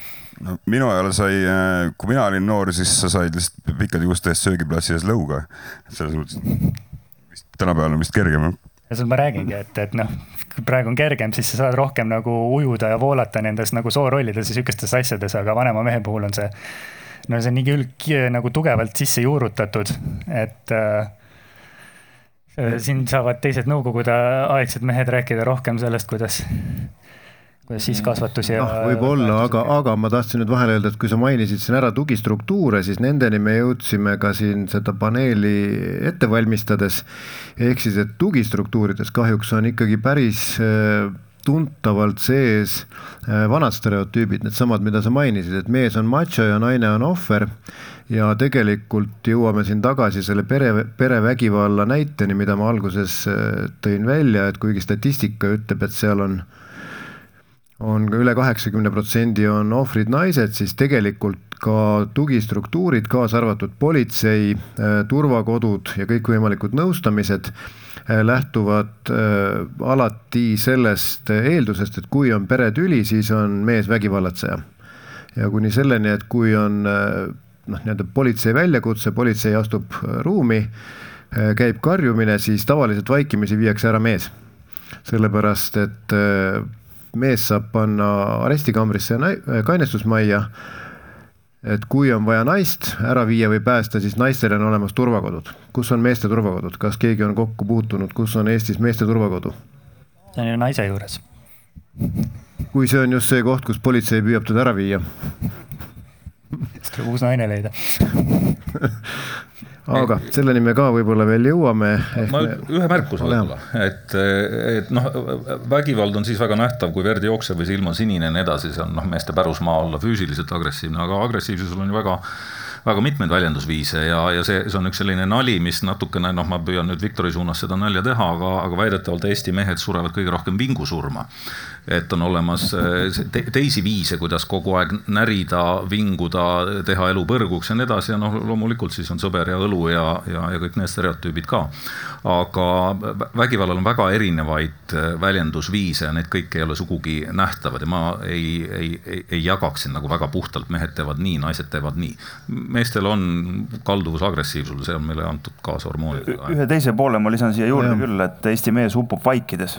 no minu ajal sai, äh, kui mina olin noor, siis sa said lihtsalt pikkade juuste eest söögiplatsi ees lõuga. selles vist tänapäeval on vist kergem jah ja seda ma räägingi, et, et noh, kui praegu on kergem, siis sa saad rohkem nagu ujuda ja voolata nendes nagu soorollides ja sihukestes asjades, aga vanema mehe puhul on see. no see on nii küll nagu tugevalt sisse juurutatud, et äh, siin saavad teised nõukogude aegsed mehed rääkida rohkem sellest, kuidas kuidas siis kasvatus ja noh, võib-olla, aga, aga ma tahtsin nüüd vahele öelda, et kui sa mainisid siin ära tugistruktuure, siis nendeni me jõudsime ka siin seda paneeli ette valmistades. ehk siis, et tugistruktuurides kahjuks on ikkagi päris äh, tuntavalt sees äh, vanad stereotüübid, needsamad, mida sa mainisid, et mees on macho ja naine on ohver. ja tegelikult jõuame siin tagasi selle pere, perevägivalla näiteni, mida ma alguses äh, tõin välja, et kuigi statistika ütleb, et seal on on ka üle kaheksakümne protsendi on ohvrid naised, siis tegelikult ka tugistruktuurid, kaasa arvatud politsei, äh, turvakodud ja kõikvõimalikud nõustamised äh, lähtuvad äh, alati sellest eeldusest, et kui on peretüli, siis on mees vägivallatseja. ja kuni selleni, et kui on noh, nii-öelda politsei väljakutse, politsei astub ruumi käib karjumine, siis tavaliselt vaikimisi viiakse ära mees. sellepärast, et mees saab panna arestikambrisse ja kainestusmajja. et kui on vaja naist ära viia või päästa, siis naistel on olemas turvakodud. kus on meeste turvakodud, kas keegi on kokku puutunud, kus on Eestis meeste turvakodu? see on ju naise juures. kui see on just see koht, kus politsei püüab teda ära viia siis tuleb uus naine leida aga selleni me ka võib-olla veel jõuame. ma ühe märkuse võib-olla, et, et noh, vägivald on siis väga nähtav, kui verd jookseb või silm on sinine ja nii edasi, see on noh, meeste pärusmaa olla füüsiliselt agressiivne, aga agressiivsusel on ju väga väga mitmeid väljendusviise ja, ja see, see on üks selline nali, mis natukene noh, ma püüan nüüd Viktori suunas seda nalja teha, aga, aga väidetavalt Eesti mehed surevad kõige rohkem vingusurma et on olemas eh, te teisi viise, kuidas kogu aeg närida, vinguda, teha elu põrguks ja nii edasi ja noh, loomulikult siis on sõber ja õlu ja, ja, ja kõik need stereotüübid ka. aga vägivallal on väga erinevaid eh, väljendusviise ja need kõik ei ole sugugi nähtavad ja ma ei, ei, ei, ei jagaks siin nagu väga puhtalt, mehed teevad nii, naised teevad nii. meestel on kalduvus agressiivsusele, see on meile antud kaasa hormoonidega. ühe teise poole ma lisan siia juurde ja. küll, et Eesti mees upub vaikides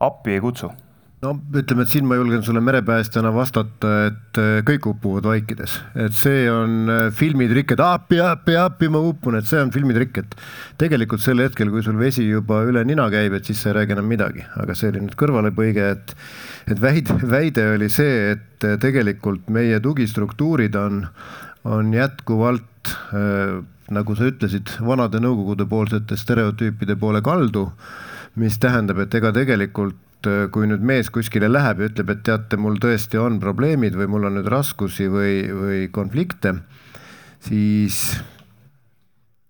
appi ei kutsu? no ütleme, et siin ma julgen sulle merepäästjana vastata, et äh, kõik upuvad vaikides, et see on äh, filmitrikk, et appi, appi, appi, ma upun, et see on filmitrikk, et tegelikult sel hetkel, kui sul vesi juba üle nina käib, et siis sa ei räägi enam midagi, aga see oli nüüd kõrvalepõige, et et väide, väide oli see, et äh, tegelikult meie tugistruktuurid on, on jätkuvalt äh, nagu sa ütlesid, vanade nõukogude poolsete stereotüüpide poole kaldu mis tähendab, et ega tegelikult äh, kui nüüd mees kuskile läheb ja ütleb, et teate, mul tõesti on probleemid või mul on nüüd raskusi või, või konflikte, siis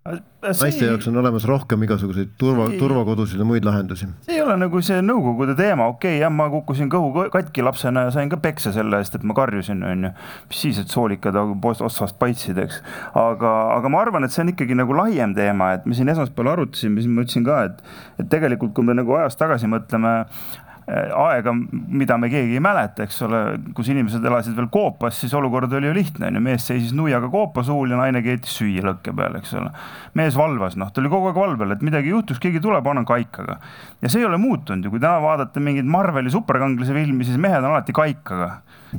naiste jaoks on olemas rohkem igasuguseid turva, turvakodusid ja muid lahendusi. see ei ole nagu see Nõukogude teema, okei okay,, jah, ma kukkusin kõhu katki lapsena ja sain ka peksa selle eest, et ma karjusin, onju. mis siis, et soolikad otsast paitsid, eks. aga, aga ma arvan, et see on ikkagi nagu laiem teema, et me siin esmaspäeval arutasime, siis ma ütlesin ka, et, et tegelikult, kui me nagu ajas tagasi mõtleme Äh, aega, mida me keegi ei mäleta, eks ole, kus inimesed elasid veel koopas, siis olukord oli ju lihtne, onju, mees seisis nuiaga koopa suul ja naine keetis süüa lõkke peal, eks ole. mees valvas, noh, ta oli kogu aeg valvel, et midagi juhtuks, keegi tuleb, annan kaikaga. ja see ei ole muutunud ju, kui täna vaadata mingeid Marveli superkangelase filmi, siis mehed on alati kaikaga.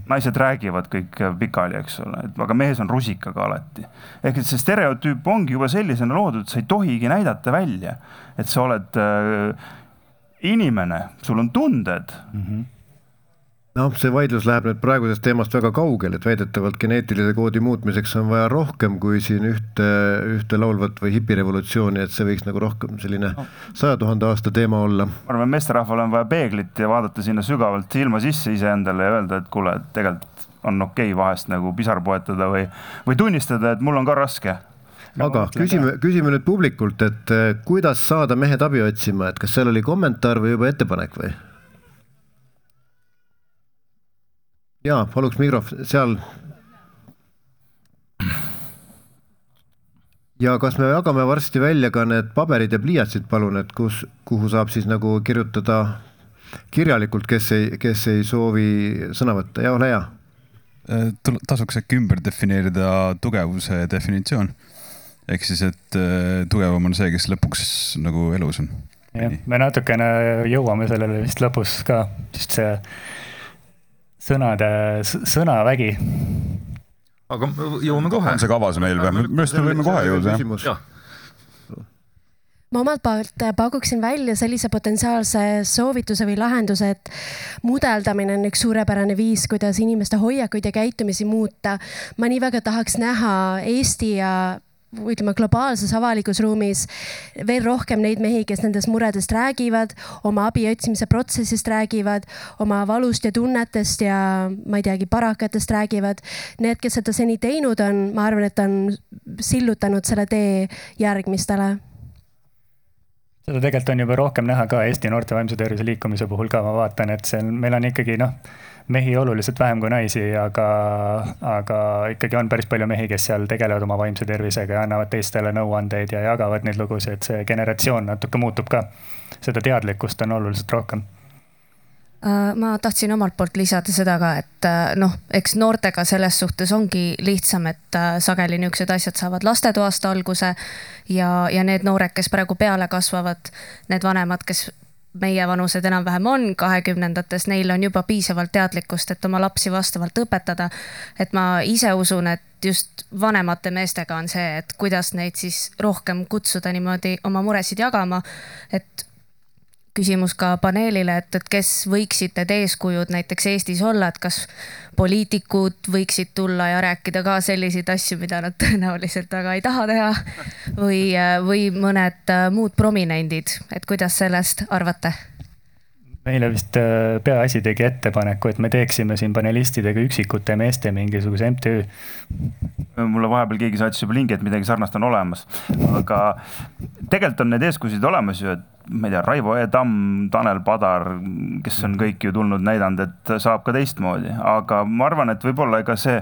naised räägivad kõik pikali, eks ole, et aga mees on rusikaga alati. ehk et see stereotüüp ongi juba sellisena loodud, sa ei tohigi näidata välja, et sa oled äh, inimene, sul on tunded mm. -hmm noh, see vaidlus läheb nüüd praegusest teemast väga kaugele, et väidetavalt geneetilise koodi muutmiseks on vaja rohkem kui siin ühte, ühte laulvat või hipirevolutsiooni, et see võiks nagu rohkem selline saja tuhande aasta teema olla. ma arvan, meesterahval on vaja peeglit ja vaadata sinna sügavalt silma sisse iseendale ja öelda, et kuule, tegelikult on okei okay vahest nagu pisar poetada või, või tunnistada, et mul on ka raske aga küsime, küsime nüüd publikult, et eh, kuidas saada mehed abi otsima, et kas seal oli kommentaar või juba ettepanek või? ja paluks mikrofon seal. ja kas me jagame varsti välja ka need paberid ja pliiatsid, palun, et kus, kuhu saab siis nagu kirjutada kirjalikult, kes ei, kes ei soovi sõna võtta ja ole hea. tasuks äkki ümber defineerida tugevuse definitsioon ehk siis, et äh, tugevam on see, kes lõpuks nagu elus on. jah, me natukene jõuame sellele vist lõpus ka, sest see sõnade, sõnavägi. aga jõuame kohe. on see kavas meil või? minu arust me võime kohe jõuda, jah ma omalt poolt pakuksin välja sellise potentsiaalse soovituse või lahenduse, et mudeldamine on üks suurepärane viis, kuidas inimeste hoiakuid ja käitumisi muuta. ma nii väga tahaks näha Eesti ja ütleme, globaalses avalikus ruumis veel rohkem neid mehi, kes nendest muredest räägivad, oma abi otsimise protsessist räägivad, oma valust ja tunnetest ja ma ei teagi, parakatest räägivad. Need, kes seda seni teinud on, ma arvan, et on sillutanud selle tee järgmistele seda tegelikult on juba rohkem näha ka Eesti noorte vaimse tervise liikumise puhul ka, ma vaatan, et on, meil on ikkagi noh mehi oluliselt vähem kui naisi, aga, aga ikkagi on päris palju mehi, kes seal tegelevad oma vaimse tervisega ja annavad teistele nõuandeid ja jagavad neid lugusid, see generatsioon natuke muutub ka. seda teadlikkust on oluliselt rohkem Äh, ma tahtsin omalt poolt lisada seda ka, et äh, noh, eks noortega selles suhtes ongi lihtsam, et äh, sageli niisugused asjad saavad lastetoast alguse. ja, ja need noored, kes praegu peale kasvavad, need vanemad, kes meie vanused enam-vähem on kahekümnendates, neil on juba piisavalt teadlikkust, et oma lapsi vastavalt õpetada. et ma ise usun, et just vanemate meestega on see, et kuidas neid siis rohkem kutsuda niimoodi oma muresid jagama. et küsimus ka paneelile, et, et kes võiksid need eeskujud näiteks Eestis olla, et kas poliitikud võiksid tulla ja rääkida ka selliseid asju, mida nad tõenäoliselt väga ei taha teha. või, või mõned muud prominendid, et kuidas sellest arvate? Meile vist äh, peaasi tegi ettepaneku, et me teeksime siin panelistidega üksikute meeste mingisuguse MTÜ. mulle vahepeal keegi saatis juba lingi, et midagi sarnast on olemas, aga tegelikult on need eeskujusid olemas ju, et ma ei tea, Raivo E Tamm, Tanel Padar, kes on kõik ju tulnud näidanud, et saab ka teistmoodi, aga ma arvan, et võib-olla ega see,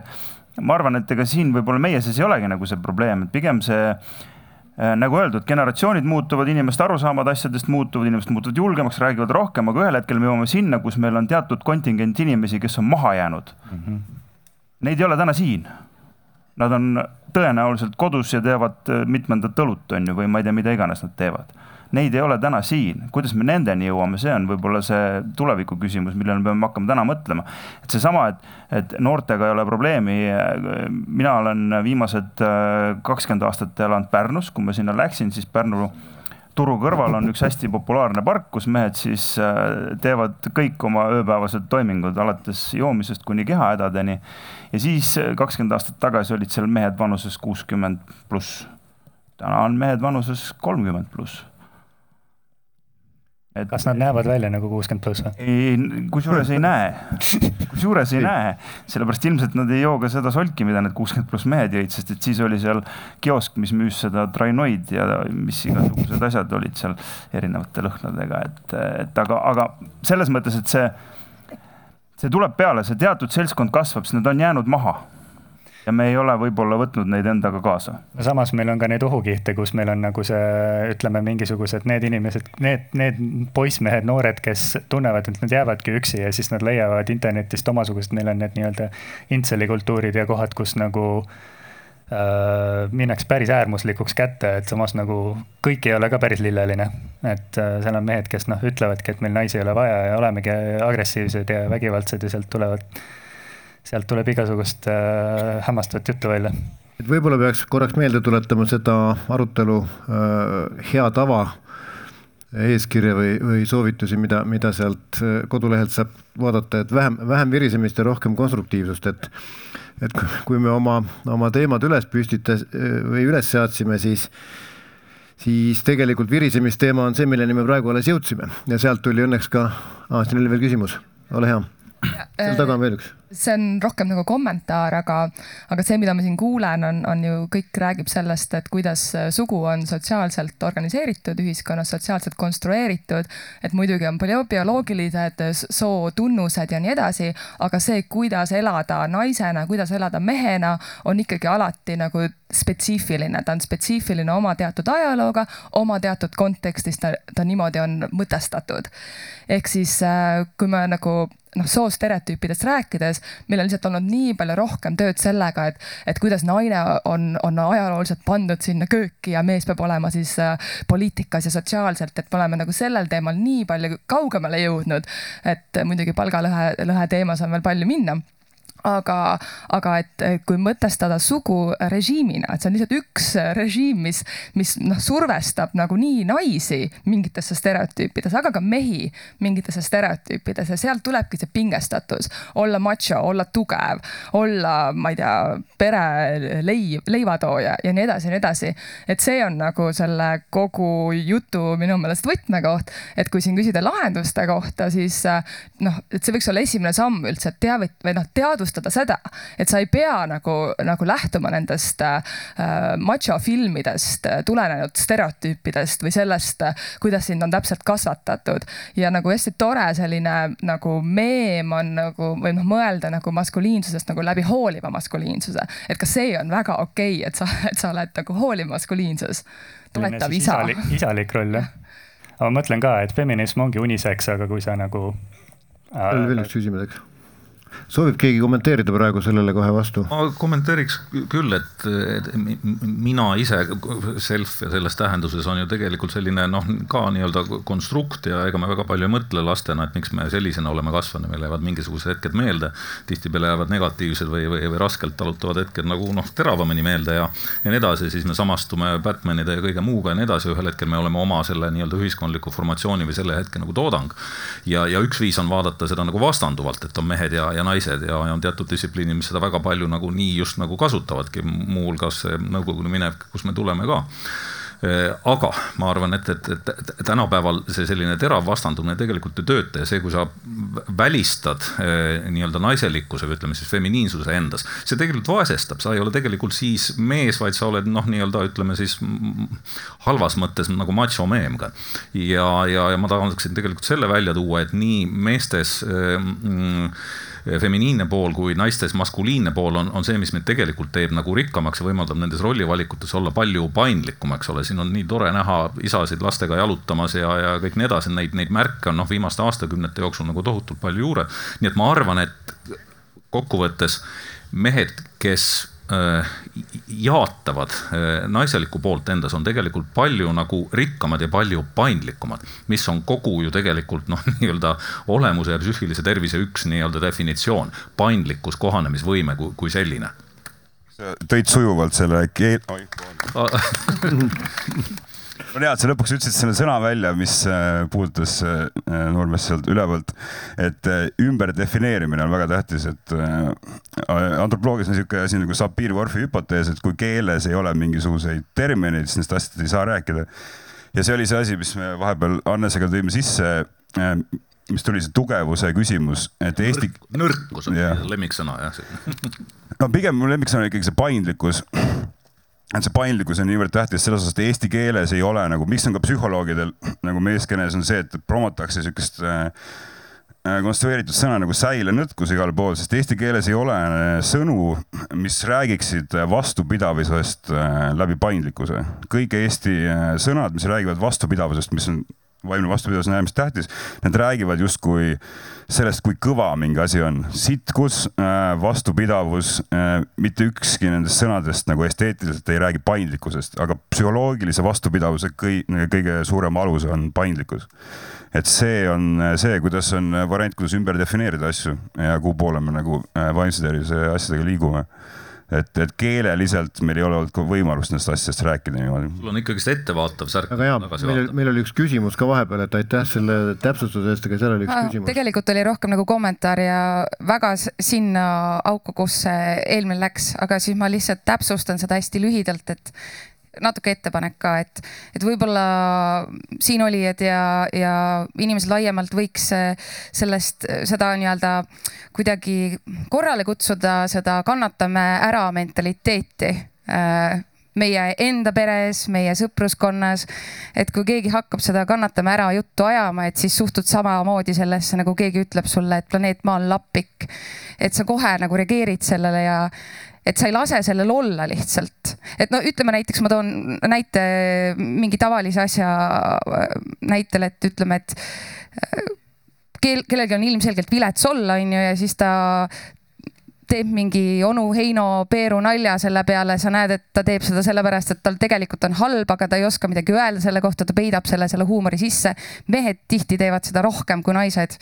ma arvan, et ega siin võib-olla meie sees ei olegi nagu see probleem, et pigem see nagu öeldud, generatsioonid muutuvad, inimeste arusaamad asjadest muutuvad, inimesed muutuvad julgemaks, räägivad rohkem, aga ühel hetkel me jõuame sinna, kus meil on teatud kontingent inimesi, kes on maha jäänud mm. -hmm. Neid ei ole täna siin. Nad on tõenäoliselt kodus ja teevad äh, mitmendat õlut, on ju, või ma ei tea, mida iganes nad teevad neid ei ole täna siin, kuidas me nendeni jõuame, see on võib-olla see tuleviku küsimus, millele me peame hakkama täna mõtlema. et seesama, et, et noortega ei ole probleemi. mina olen viimased äh, kakskümmend aastat elanud Pärnus, kui ma sinna läksin, siis Pärnu turu kõrval on üks hästi populaarne park, kus mehed siis äh, teevad kõik oma ööpäevased toimingud, alates joomisest kuni kehahädadeni. ja siis äh, kakskümmend aastat tagasi olid seal mehed vanuses kuuskümmend pluss. täna on mehed vanuses kolmkümmend pluss et kas nad näevad välja nagu kuuskümmend pluss või? ei, kusjuures ei näe, kusjuures ei näe, sellepärast ilmselt nad ei joo ka seda solki, mida need kuuskümmend pluss mehed jõid, sest et siis oli seal kiosk, mis müüs seda trainoid ja mis igasugused asjad olid seal erinevate lõhnadega, et, et aga, aga selles mõttes, et see, see tuleb peale, see teatud seltskond kasvab, sest nad on jäänud maha ja me ei ole võib-olla võtnud neid endaga kaasa. samas meil on ka neid ohukihte, kus meil on nagu see, ütleme, mingisugused need inimesed, need, need poissmehed, noored, kes tunnevad, et nad jäävadki üksi ja siis nad leiavad internetist omasugused, neil on need nii-öelda intselikultuurid ja kohad, kus nagu äh, minnakse päris äärmuslikuks kätte, et samas nagu kõik ei ole ka päris lilleline. et äh, seal on mehed, kes noh, ütlevadki, et meil naisi ei ole vaja ja olemegi agressiivsed ja vägivaldsed ja sealt tulevad sealt tuleb igasugust äh, hämmastavat juttu välja. et võib-olla peaks korraks meelde tuletama seda arutelu äh, hea tava eeskirja või, või soovitusi, mida, mida sealt äh, kodulehelt saab vaadata, et vähem, vähem virisemist ja rohkem konstruktiivsust, et et kui me oma, oma teemad üles püstitas või üles seadsime, siis siis tegelikult virisemisteema on see, milleni me praegu alles jõudsime ja sealt tuli õnneks ka, siin oli veel küsimus, ole hea. seal taga on veel üks see on rohkem nagu kommentaar, aga, aga see, mida ma siin kuulen, on, on ju kõik räägib sellest, et kuidas sugu on sotsiaalselt organiseeritud ühiskonnas, sotsiaalselt konstrueeritud. et muidugi on palju bioloogilised sootunnused ja nii edasi, aga see, kuidas elada naisena, kuidas elada mehena, on ikkagi alati nagu spetsiifiline, ta on spetsiifiline oma teatud ajalooga, oma teatud kontekstis ta, ta niimoodi on mõtestatud. ehk siis, äh, kui me nagu noh, soostereotüüpidest rääkides, meil on lihtsalt olnud nii palju rohkem tööd sellega, et, et kuidas naine on, on ajalooliselt pandud sinna kööki ja mees peab olema siis äh, poliitikas ja sotsiaalselt, et me oleme nagu sellel teemal nii palju kaugemale jõudnud. et muidugi palgalõhe, lõhe teemas on veel palju minna aga, aga et kui mõtestada sugu režiimina, et see on lihtsalt üks režiim, mis, mis noh, survestab nagunii naisi mingitesse stereotüüpides, aga ka mehi mingitesse stereotüüpides ja sealt tulebki see pingestatus. olla macho, olla tugev, olla, ma ei tea, pere leiv, leivatooja ja nii edasi ja nii edasi. et see on nagu selle kogu jutu minu meelest võtmekoht, et kui siin küsida lahenduste kohta, siis noh, et see võiks olla esimene samm üldse, et teavit- või noh, teadvustada teadvustada seda, et sa ei pea nagu, nagu lähtuma nendest äh, macho filmidest äh, tulenenud stereotüüpidest või sellest äh,, kuidas sind on täpselt kasvatatud. ja nagu hästi tore selline nagu meem on nagu või noh, mõelda nagu maskuliinsusest nagu läbi hooliva maskuliinsuse. et ka see on väga okei okay,, et sa, et sa oled nagu hooliv maskuliinsus, toetav isa. isalik roll jah. aga ma mõtlen ka, et feminism ongi uniseks, aga kui sa nagu veel veel üks küsimus, eks soovib keegi kommenteerida praegu sellele kohe vastu? ma kommenteeriks küll, et, et mina ise, self ja selles tähenduses on ju tegelikult selline noh, ka nii-öelda konstrukt ja ega me väga palju ei mõtle lastena, et miks me sellisena oleme kasvanud, meil jäävad mingisugused hetked meelde. tihtipeale jäävad negatiivsed või, või, või raskelt talutavad hetked nagu noh, teravamini meelde ja, ja nii edasi, siis me samastume Batmanide ja kõige muuga ja nii edasi, ühel hetkel me oleme oma selle nii-öelda ühiskondliku formatsiooni või selle hetke nagu toodang. ja, ja üks viis on vaadata seda nagu vastanduvalt, et on mehed ja, ja naised ja, ja on teatud distsipliinid, mis seda väga palju nagu nii just nagu kasutavadki, muuhulgas see Nõukogude minevik, kust me tuleme ka Äh, aga ma arvan, et, et, et tänapäeval see selline terav vastandumine tegelikult ei tööta ja see, kui sa välistad äh, nii-öelda naiselikkuse või ütleme siis feminiinsuse endas, see tegelikult vaesestab, sa ei ole tegelikult siis mees, vaid sa oled noh, nii-öelda ütleme siis halvas mõttes nagu macho meem ka. ja, ja, ja ma tahaksin tegelikult selle välja tuua, et nii meestes mm, feminiinne pool kui naistes maskuliinne pool on, on see, mis meid tegelikult teeb nagu rikkamaks ja võimaldab nendes rollivalikutes olla palju paindlikum, eks ole, siin on nii tore näha isasid lastega jalutamas ja, ja kõik nii edasi, neid, neid märke on noh, viimaste aastakümnete jooksul nagu tohutult palju juures. nii et ma arvan, et kokkuvõttes mehed, kes jaatavad äh, naiselikku poolt endas, on tegelikult palju nagu rikkamad ja palju paindlikumad, mis on kogu ju tegelikult noh, nii-öelda olemuse ja psüühilise tervise üks nii-öelda definitsioon, paindlikkus, kohanemisvõime kui, kui selline. tõid sujuvalt selle keel hea, et sa lõpuks ütlesid selle sõna välja, mis äh, puudutas äh, noormeest sealt ülevalt, et äh, ümberdefineerimine on väga tähtis, et antropoloogias on niisugune asi nagu Sapir-Whorfi hüpotees, et kui keeles ei ole mingisuguseid termineid, siis nendest asjadest ei saa rääkida. ja see oli see asi, mis me vahepeal Annesega tõime sisse mis tuli see tugevuse küsimus, et Eesti. nõrkus on yeah. lemmiksõna jah no pigem mu lemmiksõna on ikkagi see paindlikkus et see paindlikkus on niivõrd tähtis selles osas, et eesti keeles ei ole nagu, miks on ka psühholoogidel nagu meeskeenes on see, et promotakse siukest äh, äh, konstrueeritud sõna nagu säilenõtkus igal pool, sest eesti keeles ei ole äh, sõnu, mis räägiksid vastupidavusest äh, läbi paindlikkuse. kõik Eesti sõnad, mis räägivad vastupidavusest, mis on vaimne vastupidavus on äärmiselt tähtis. Nad räägivad justkui sellest, kui kõva mingi asi on. sitkus, äh, vastupidavus, äh, mitte ükski nendest sõnadest nagu esteetiliselt ei räägi paindlikkusest, aga psühholoogilise vastupidavuse kõi, kõige suurem alus on paindlikkus. et see on see, kuidas on variant, kuidas ümber defineerida asju ja kuhu poole me nagu äh, vaimse tervise asjadega liigume et, et keeleliselt meil ei ole olnud võimalust nendest asjadest rääkida niimoodi. sul on ikkagist ettevaatav särk. aga jaa, meil, meil oli üks küsimus ka vahepeal, et aitäh selle täpsustuse eest, aga seal oli üks ah, küsimus. tegelikult oli rohkem nagu kommentaar ja väga sinna auku, kus see eelmine läks, aga siis ma lihtsalt täpsustan seda hästi lühidalt, et natuke ettepanek ka, et, et võib-olla siinolijad ja, ja inimesed laiemalt võiks sellest, seda nii-öelda kuidagi korrale kutsuda, seda kannatame ära mentaliteeti äh, meie enda peres, meie sõpruskonnas. et kui keegi hakkab seda kannatame ära juttu ajama, et siis suhtud samamoodi sellesse, nagu keegi ütleb sulle, et planeet Maa on lapik. et sa kohe nagu reageerid sellele ja et sa ei lase sellel olla lihtsalt. et no ütleme näiteks, ma toon näite mingi tavalise asja näitel, et ütleme, et äh, kel-, kellelgi on ilmselgelt vilets olla, onju, ja siis ta teeb mingi onu Heino Peeru nalja selle peale, sa näed, et ta teeb seda sellepärast, et tal tegelikult on halb, aga ta ei oska midagi öelda selle kohta, ta peidab selle, selle huumori sisse. mehed tihti teevad seda rohkem kui naised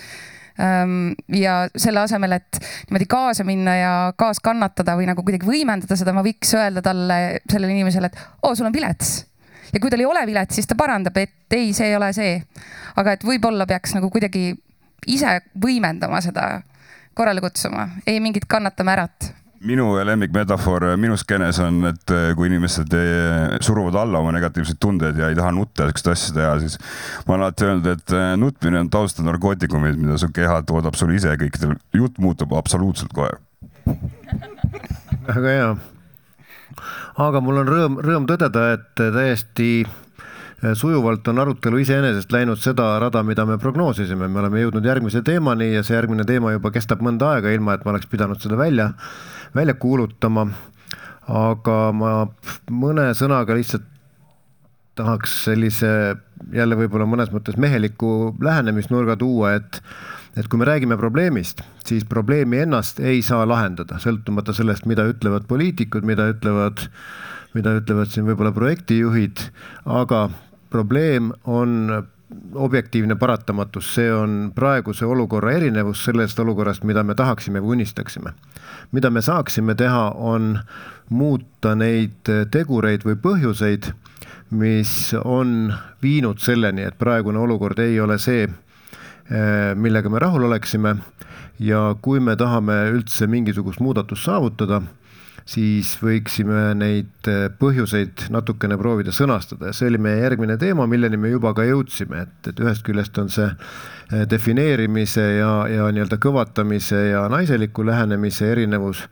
ja selle asemel, et niimoodi kaasa minna ja kaaskannatada või nagu kuidagi võimendada seda, ma võiks öelda talle, sellele inimesele, et oo, sul on vilets. ja kui tal ei ole vilets, siis ta parandab, et ei, see ei ole see. aga et võib-olla peaks nagu kuidagi ise võimendama seda, korrale kutsuma, ei mingit kannatame ärat minu lemmikmetafoor minu skeenes on, et eh, kui inimesed eh, suruvad alla oma negatiivseid tundeid ja ei taha nutta ja siukest asja teha, siis ma olen alati öelnud, et nutmine on taustal narkootikumid, mida su keha toodab sulle ise kõikidel, jutt muutub absoluutselt kohe. väga hea. aga mul on rõõm, rõõm tõdeda, et täiesti sujuvalt on arutelu iseenesest läinud seda rada, mida me prognoosisime, me oleme jõudnud järgmise teemani ja see järgmine teema juba kestab mõnda aega, ilma et ma oleks pidanud seda välja välja kuulutama. aga ma mõne sõnaga lihtsalt tahaks sellise jälle võib-olla mõnes mõttes meheliku lähenemisnurga tuua, et et kui me räägime probleemist, siis probleemi ennast ei saa lahendada, sõltumata sellest, mida ütlevad poliitikud, mida ütlevad, mida ütlevad siin võib-olla projektijuhid, aga probleem on objektiivne paratamatus, see on praeguse olukorra erinevus sellest olukorrast, mida me tahaksime või unistaksime. mida me saaksime teha, on muuta neid tegureid või põhjuseid, mis on viinud selleni, et praegune olukord ei ole see, Eh, millega me rahul oleksime ja kui me tahame üldse mingisugust muudatust saavutada, siis võiksime neid eh, põhjuseid natukene proovida sõnastada ja see oli meie järgmine teema, milleni me juba ka jõudsime, et, et ühest küljest on see eh, defineerimise ja, ja nii-öelda kõvatamise ja naiseliku lähenemise erinevus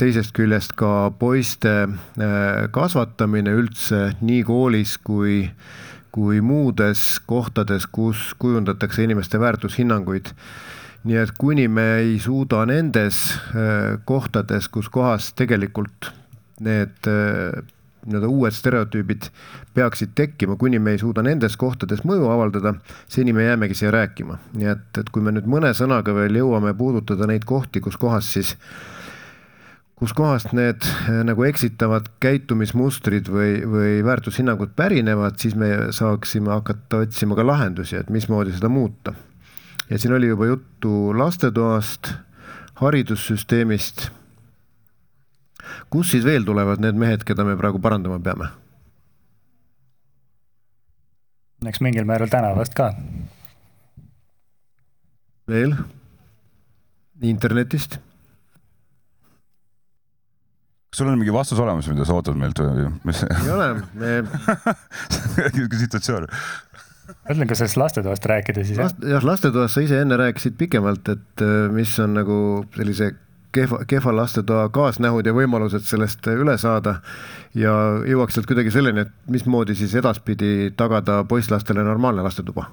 teisest küljest ka poiste kasvatamine üldse nii koolis kui kui muudes kohtades, kus kujundatakse inimeste väärtushinnanguid. Nii et kuni me ei suuda nendes äh, kohtades, kus kohas tegelikult need äh, nii-öelda uued stereotüübid peaksid tekkima, kuni me ei suuda nendes kohtades mõju avaldada, seni me jäämegi siia rääkima. nii et, et kui me nüüd mõne sõnaga veel jõuame puudutada neid kohti, kus kohas siis äh, kuskohast need eh, nagu eksitavad käitumismustrid või, või väärtushinnangud pärinevad, siis me saaksime hakata otsima ka lahendusi, et mismoodi seda muuta. Ja siin oli juba juttu lastetoast, haridussüsteemist. kus siis veel tulevad need mehed, keda me praegu parandama peame? eks mingil määral tänavast ka. veel? internetist kas sul on mingi vastus olemas, mida sa ootad meilt või mis? ei ole, me niisugune situatsioon. mõtlen, kas sellest lastetoast rääkida siis Last,. jah, lastetoast sa ise enne rääkisid pikemalt, et äh, mis on nagu sellise kehva, kehva lastetoa kaasnähud ja võimalused sellest üle saada. ja jõuaks sealt kuidagi selleni, et mismoodi siis edaspidi tagada poisslastele normaalne lastetuba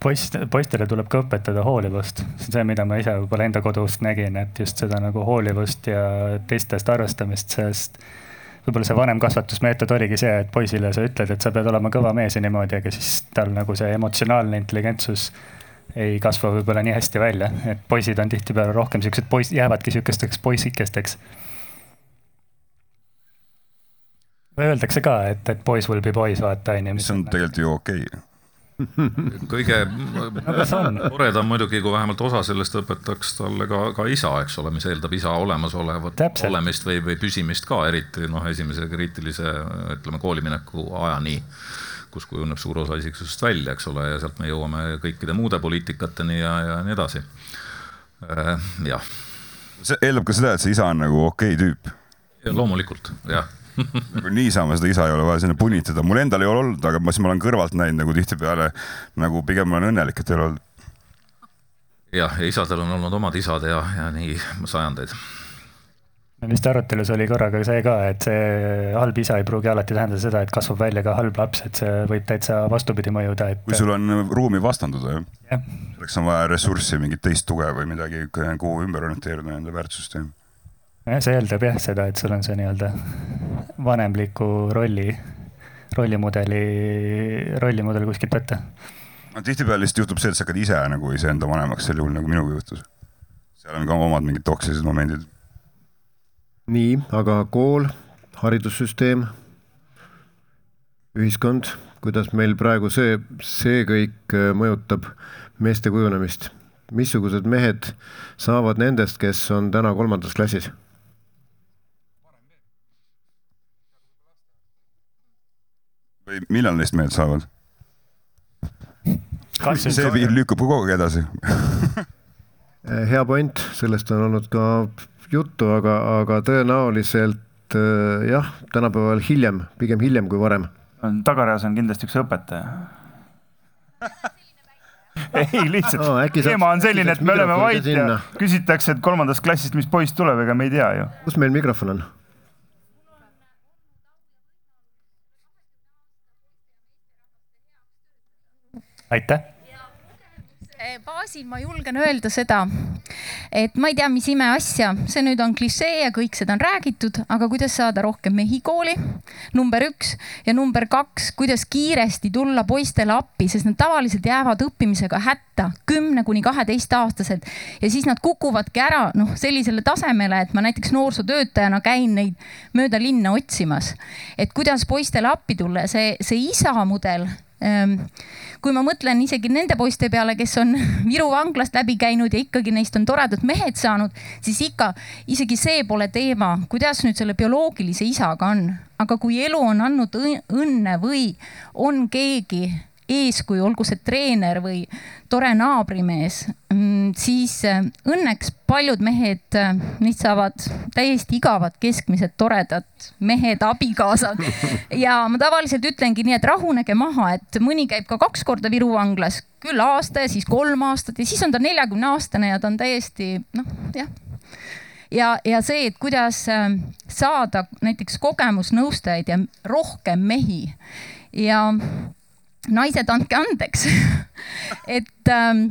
poiss, poistele tuleb ka õpetada hoolivust, see on see, mida ma ise võib-olla enda kodust nägin, et just seda nagu hoolivust ja teistest arvestamist, sest võib-olla see vanem kasvatusmeetod oligi see, et poisile sa ütled, et sa pead olema kõva mees ja niimoodi, aga siis tal nagu see emotsionaalne intelligentsus ei kasva võib-olla nii hästi välja, et poisid on tihtipeale rohkem siuksed poiss, jäävadki sihukesteks poisikesteks. Öeldakse ka, et, et boys will be boys, vaata on ju. mis on tegelikult ju okei okay kõige toredam muidugi, kui vähemalt osa sellest õpetaks talle ka, ka isa, eks ole, mis eeldab isa olemasolevat olemist või, või püsimist ka, eriti noh, esimese kriitilise ütleme koolimineku ajani, kus kujuneb suur osa isiksusest välja, eks ole, ja sealt me jõuame kõikide muude poliitikateni ja, ja nii edasi. Äh, jah. see eeldab ka seda, et see isa on nagu okei okay tüüp. loomulikult, jah nagu niisama seda isa ei ole vaja sinna punitada, mul endal ei ole olnud, aga ma siis ma olen kõrvalt näinud nagu tihtipeale nagu pigem olen õnnelik, et ei ole olnud. jah, ja isadel on olnud omad isad ja, ja nii sajandeid vist arutelus oli korraga see ka, et see halb isa ei pruugi alati tähendada seda, et kasvab välja ka halb laps, et see võib täitsa vastupidi mõjuda, et. kui sul on ruumi vastanduda jah ja. selleks on vaja ressurssi, mingit teist tuge või midagi, kuhu ümber orienteeruda enda väärtussüsteemi jah, see eeldab jah seda, et sul on see nii-öelda vanemliku rolli, rollimudeli, rollimudel kuskilt võtta. no tihtipeale lihtsalt juhtub see, et sa hakkad ise nagu iseenda vanemaks, sel juhul nagu minuga juhtus. seal on ka omad mingid toksilised momendid. nii, aga kool, haridussüsteem, ühiskond, kuidas meil praegu see, see kõik äh, mõjutab meeste kujunemist? missugused mehed saavad nendest, kes on täna kolmandas klassis? Või millal neist mehed saavad? see piir lükkub kogu aeg edasi hea point, sellest on olnud ka juttu, aga, aga tõenäoliselt äh, jah, tänapäeval hiljem, pigem hiljem kui varem. tagareas on kindlasti üks õpetaja ei, lihtsalt no, teema on selline, et me oleme vait ja küsitakse, et kolmandast klassist, mis poiss tuleb, ega me ei tea ju. kus meil mikrofon on? Aitäh. Eh, baasil ma julgen öelda seda, et ma ei tea, mis imeasja, see nüüd on klišee ja kõik seda on räägitud, aga kuidas saada rohkem mehi kooli, number üks. Ja number kaks, kuidas kiiresti tulla poistele appi, sest nad tavaliselt jäävad õppimisega hätta, kümne kuni kaheteistaastased ja siis nad kukuvadki ära noh, sellisele tasemele, et ma näiteks noorsootöötajana käin neid mööda linna otsimas, et kuidas poistele appi tulla? Ja see, see isa mudel kui ma mõtlen isegi nende poiste peale, kes on Viru vanglast läbi käinud ja ikkagi neist on toredad mehed saanud, siis ikka isegi see pole teema, kuidas nüüd selle bioloogilise isaga on. aga kui elu on andnud õnne või on keegi eeskuju, olgu see treener või tore naabrimees, mm, siis äh, õnneks paljud mehed, äh, neist saavad täiesti igavad, keskmised, toredad mehed, abikaasad. ja ma tavaliselt ütlengi nii, et rahunege maha, et mõni käib ka kaks korda Viru vanglas, küll aasta ja siis kolm aastat ja siis on ta neljakümne aastane ja ta on täiesti noh, jah ja, ja see, et kuidas äh, saada näiteks kogemusnõustajaid ja rohkem mehi ja naised, andke andeks et ähm,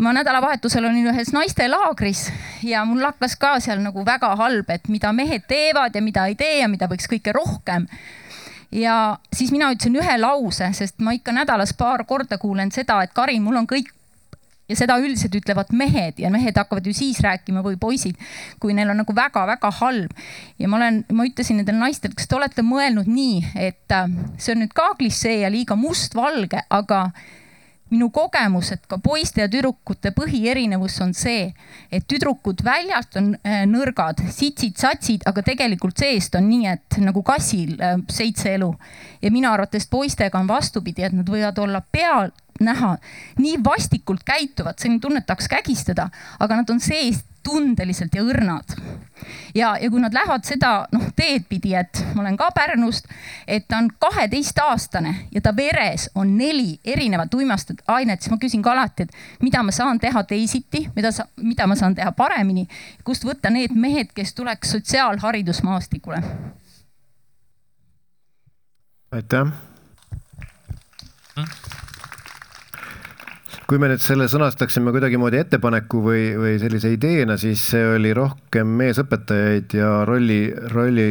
ma nädalavahetusel olin ühes naistelaagris ja mul hakkas ka seal nagu väga halb, et mida mehed teevad ja mida ei tee ja mida võiks kõike rohkem. ja siis mina ütlesin ühe lause, sest ma ikka nädalas paar korda kuulen seda, et Karin, mul on kõik ja seda üldiselt ütlevad mehed ja mehed hakkavad ju siis rääkima või poisid, kui neil on nagu väga-väga halb. ja ma olen, ma ütlesin nendele naistele, kas te olete mõelnud nii, et äh, see on nüüd ka klišee ja liiga mustvalge, aga minu kogemus, et ka poiste ja tüdrukute põhierinevus on see, et tüdrukud väljast on äh, nõrgad, sitsid-satsid, aga tegelikult seest on nii, et nagu kassil äh, seitse elu. ja minu arvates poistega on vastupidi, et nad võivad olla peal näha, nii vastikult käituvad, selline tunne, et tahaks kägistada, aga nad on seest tundeliselt ja õrnad. ja, ja kui nad lähevad seda noh teed pidi, et ma olen ka Pärnust, et ta on kaheteistaastane ja ta veres on neli erinevat uimastet ainet, siis ma küsin ka alati, et mida ma saan teha teisiti, mida sa, mida ma saan teha paremini, kust võtta need mehed, kes tuleks sotsiaalharidusmaastikule. aitäh kui me nüüd selle sõnastaksime kuidagimoodi ettepaneku või, või sellise ideena, siis see oli rohkem meesõpetajaid ja rolli, rolli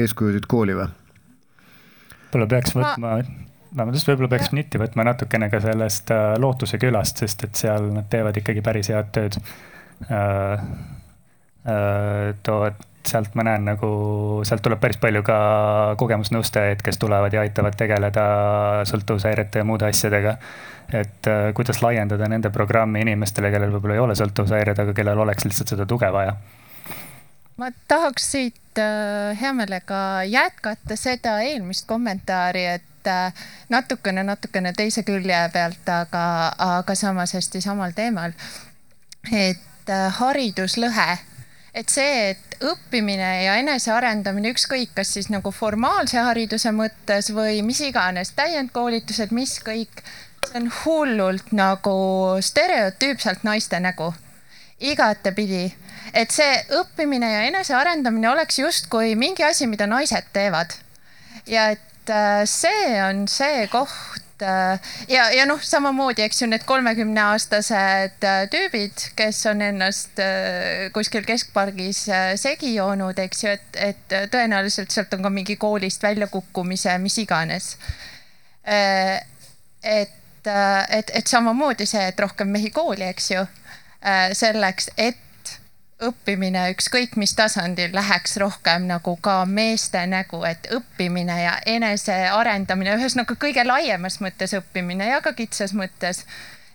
eeskujusid kooli või? võib-olla peaks võtma ma..., vabandust, võib-olla peaks nitti võtma natukene ka sellest äh, Lootuse külast, sest et seal nad teevad ikkagi päris head tööd äh,. Äh, toovad, sealt ma näen nagu, sealt tuleb päris palju ka kogemusnõustajaid, kes tulevad ja aitavad tegeleda sõltuvushäirete ja muude asjadega et äh, kuidas laiendada nende programmi inimestele, kellel võib-olla ei ole sõltuvushäired, aga kellel oleks lihtsalt seda tuge vaja? ma tahaks siit äh, hea meelega jätkata seda eelmist kommentaari, et äh, natukene, natukene teise külje pealt, aga, aga samas hästi samal teemal. et hariduslõhe et see, et õppimine ja enesearendamine, ükskõik, kas siis nagu formaalse hariduse mõttes või mis iganes, täiendkoolitused, mis kõik see on hullult nagu stereotüüpselt naiste nägu, igatepidi. et see õppimine ja enesearendamine oleks justkui mingi asi, mida naised teevad. ja et äh, see on see koht äh, ja, ja noh, samamoodi, eks ju, need kolmekümneaastased äh, tüübid, kes on ennast kuskil keskpargis segi joonud, eks ju, et, et tõenäoliselt sealt on ka mingi koolist väljakukkumise, mis iganes. et et, äh, et, et samamoodi see, et rohkem mehi kooli, eks ju, äh, selleks, et õppimine ükskõik mis tasandil läheks rohkem nagu ka meeste nägu, et õppimine ja enesearendamine, ühesõnaga kõige laiemas mõttes õppimine ja ka kitsas mõttes.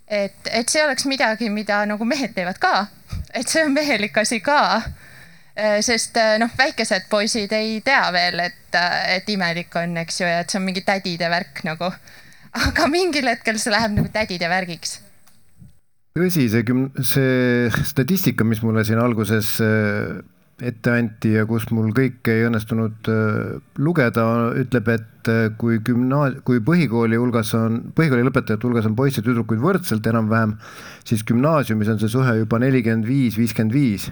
et, et see oleks midagi, mida nagu mehed teevad ka, et see on mehelik asi ka äh, sest noh, väikesed poisid ei tea veel, et, et imelik on, eks ju, ja et see on mingi tädide värk nagu aga mingil hetkel see läheb nagu tädide värgiks. Tõsi, see küm-, see statistika, mis mulle siin alguses äh, ette anti ja kus mul kõike ei õnnestunud äh, lugeda, ütleb, et äh, kui gümnaas-, kui põhikooli hulgas on, põhikooli lõpetajate hulgas on poisse ja tüdrukuid võrdselt enam-vähem, siis gümnaasiumis on see suhe juba nelikümmend viis, viiskümmend viis.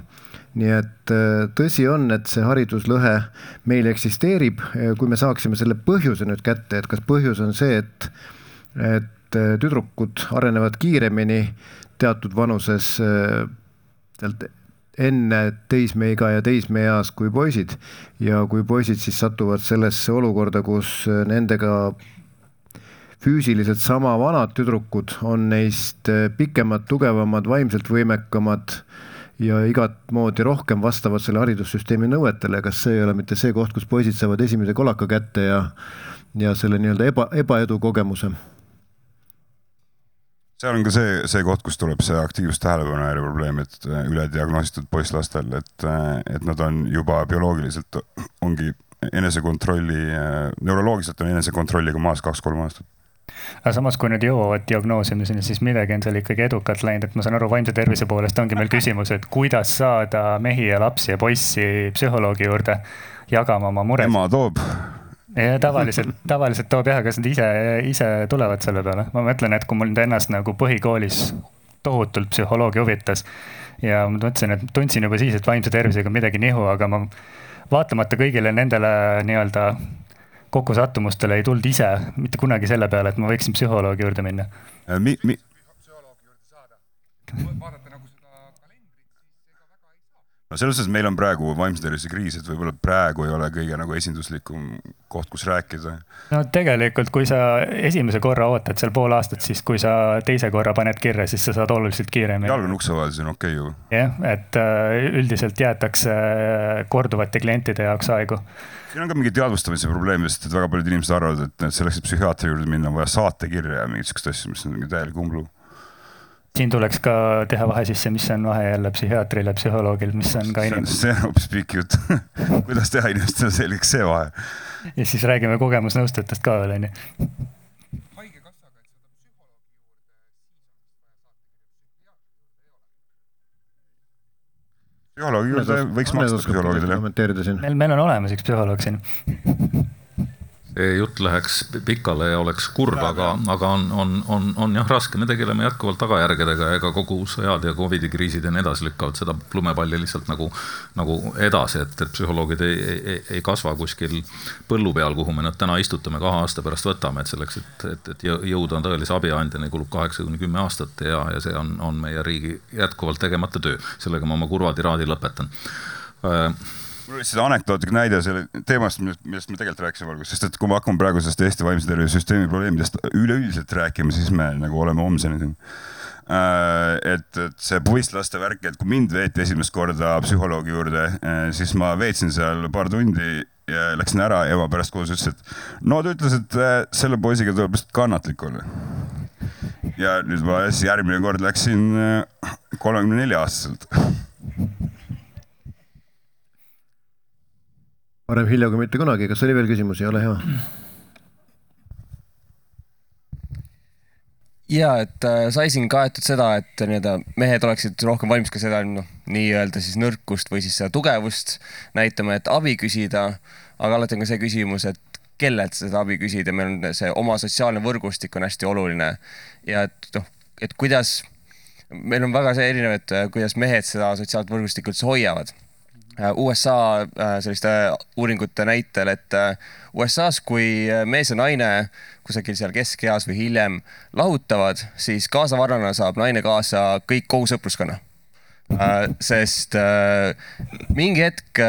Nii et tõsi on, et see hariduslõhe meil eksisteerib, kui me saaksime selle põhjuse nüüd kätte, et kas põhjus on see, et et tüdrukud arenevad kiiremini teatud vanuses sealt enne teismeiga ja teismeeas kui poisid. Ja kui poisid siis satuvad sellesse olukorda, kus nendega füüsiliselt sama vanad tüdrukud on neist pikemad, tugevamad, vaimselt võimekamad ja igat moodi rohkem vastavad selle haridussüsteemi nõuetele, kas see ei ole mitte see koht, kus poisid saavad esimese kolaka kätte ja ja selle nii-öelda eba, ebaedu kogemuse seal on ka see, see koht, kus tuleb see aktiivsustähelepanu häire probleem, et äh, ülediagnoositud poisslastel, et, äh, et nad on juba bioloogiliselt ongi enesekontrolli, äh, neuroloogiliselt on enesekontrolliga maas kaks-kolm aastat aga samas, kui nüüd jõuavad diagnoosimiseni, siis midagi on seal ikkagi edukalt läinud, et ma saan aru, vaimse tervise poolest ongi meil küsimus, et kuidas saada mehi ja lapsi ja poissi psühholoogi juurde jagama oma muresid. ema toob ja tavaliselt, tavaliselt toob jah, kas nad ise, ise tulevad selle peale, ma mõtlen, et kui mul ennast nagu põhikoolis tohutult psühholoogia huvitas ja ma mõtlesin, et tundsin juba siis, et vaimse tervisega on midagi nihu, aga ma vaatamata kõigile nendele nii-öelda kokkusattumustele ei tulnud ise mitte kunagi selle peale, et ma võiksin psühholoogi juurde minna mi,. Mi... no selles suhtes meil on praegu vaimse tervise kriis, et võib-olla praegu ei ole kõige nagu esinduslikum koht, kus rääkida. no tegelikult, kui sa esimese korra ootad seal pool aastat, siis kui sa teise korra paned kirja, siis sa saad oluliselt kiiremini. jalg on ukse vahel, see on okei okay ju. jah, et äh, üldiselt jäetakse äh, korduvate klientide jaoks aegu siin on ka mingi teadvustamise probleem, sest et väga paljud inimesed arvavad, et selleks, et psühhiaatri juurde minna, on vaja saatekirja ja mingit sihukest asja, mis on mingi täielik umbluu siin tuleks ka teha vahe sisse, mis on vahe jälle psühhiaatril ja psühholoogil, mis on ka inimene. see on hoopis pikk jutt kuidas teha inimestele selgeks see vahe? ja siis räägime kogemusnõustajatest ka veel onju. psühholoogi juurde võiks maksta psühholoogidele. kommenteerida siin. meil, meil on olemas üks psühholoog siin jutt läheks pikale ja oleks kurb, aga, aga on, on, on, on jah raske, me tegeleme jätkuvalt tagajärgedega, ega kogu sõjad ja Covidi kriisid ja nii edasi lükkavad seda lumepalli lihtsalt nagu, nagu edasi, et, et psühholoogid ei, ei, ei kasva kuskil põllu peal, kuhu me nad täna istutame, kahe aasta pärast võtame, et selleks, et, et, et jõuda tõelise abiandjani, kulub kaheksa kuni kümme aastat ja, ja see on, on meie riigi jätkuvalt tegemata töö. sellega ma oma kurva tiraadi lõpetan mul oli seda anekdootlik näide selle teemast, millest me tegelikult rääkisime alguses, sest et kui me hakkame praegu sellest Eesti vaimse tervise süsteemi probleemidest üleüldiselt rääkima, siis me nagu oleme homseni siin äh, et, et see puistlaste värk, et kui mind veeti esimest korda psühholoogi juurde, äh, siis ma veetsin seal paar tundi ja läksin ära ja ema pärast kodus ütles, et no ta ütles, et äh, selle poisiga tuleb lihtsalt kannatlik olla. ja nüüd ma siis järgmine kord läksin kolmekümne nelja aastaselt parem hilja kui mitte kunagi, kas oli veel küsimusi, ole hea. ja et äh, sai siin kaetud seda, et nii-öelda mehed oleksid rohkem valmis ka seda noh, nii-öelda siis nõrkust või siis seda tugevust näitama, et abi küsida. aga alati on ka see küsimus, et kellelt seda abi küsida, meil on see oma sotsiaalne võrgustik on hästi oluline ja et noh, et kuidas, meil on väga see erinev, et äh, kuidas mehed seda sotsiaalset võrgustikku üldse hoiavad Äh, USA äh, selliste uuringute näitel, et äh, USA-s, kui mees ja naine kusagil seal keskeas või hiljem lahutavad, siis kaasavarrana saab naine kaasa kõik kogu sõpruskonna. sest mingi hetk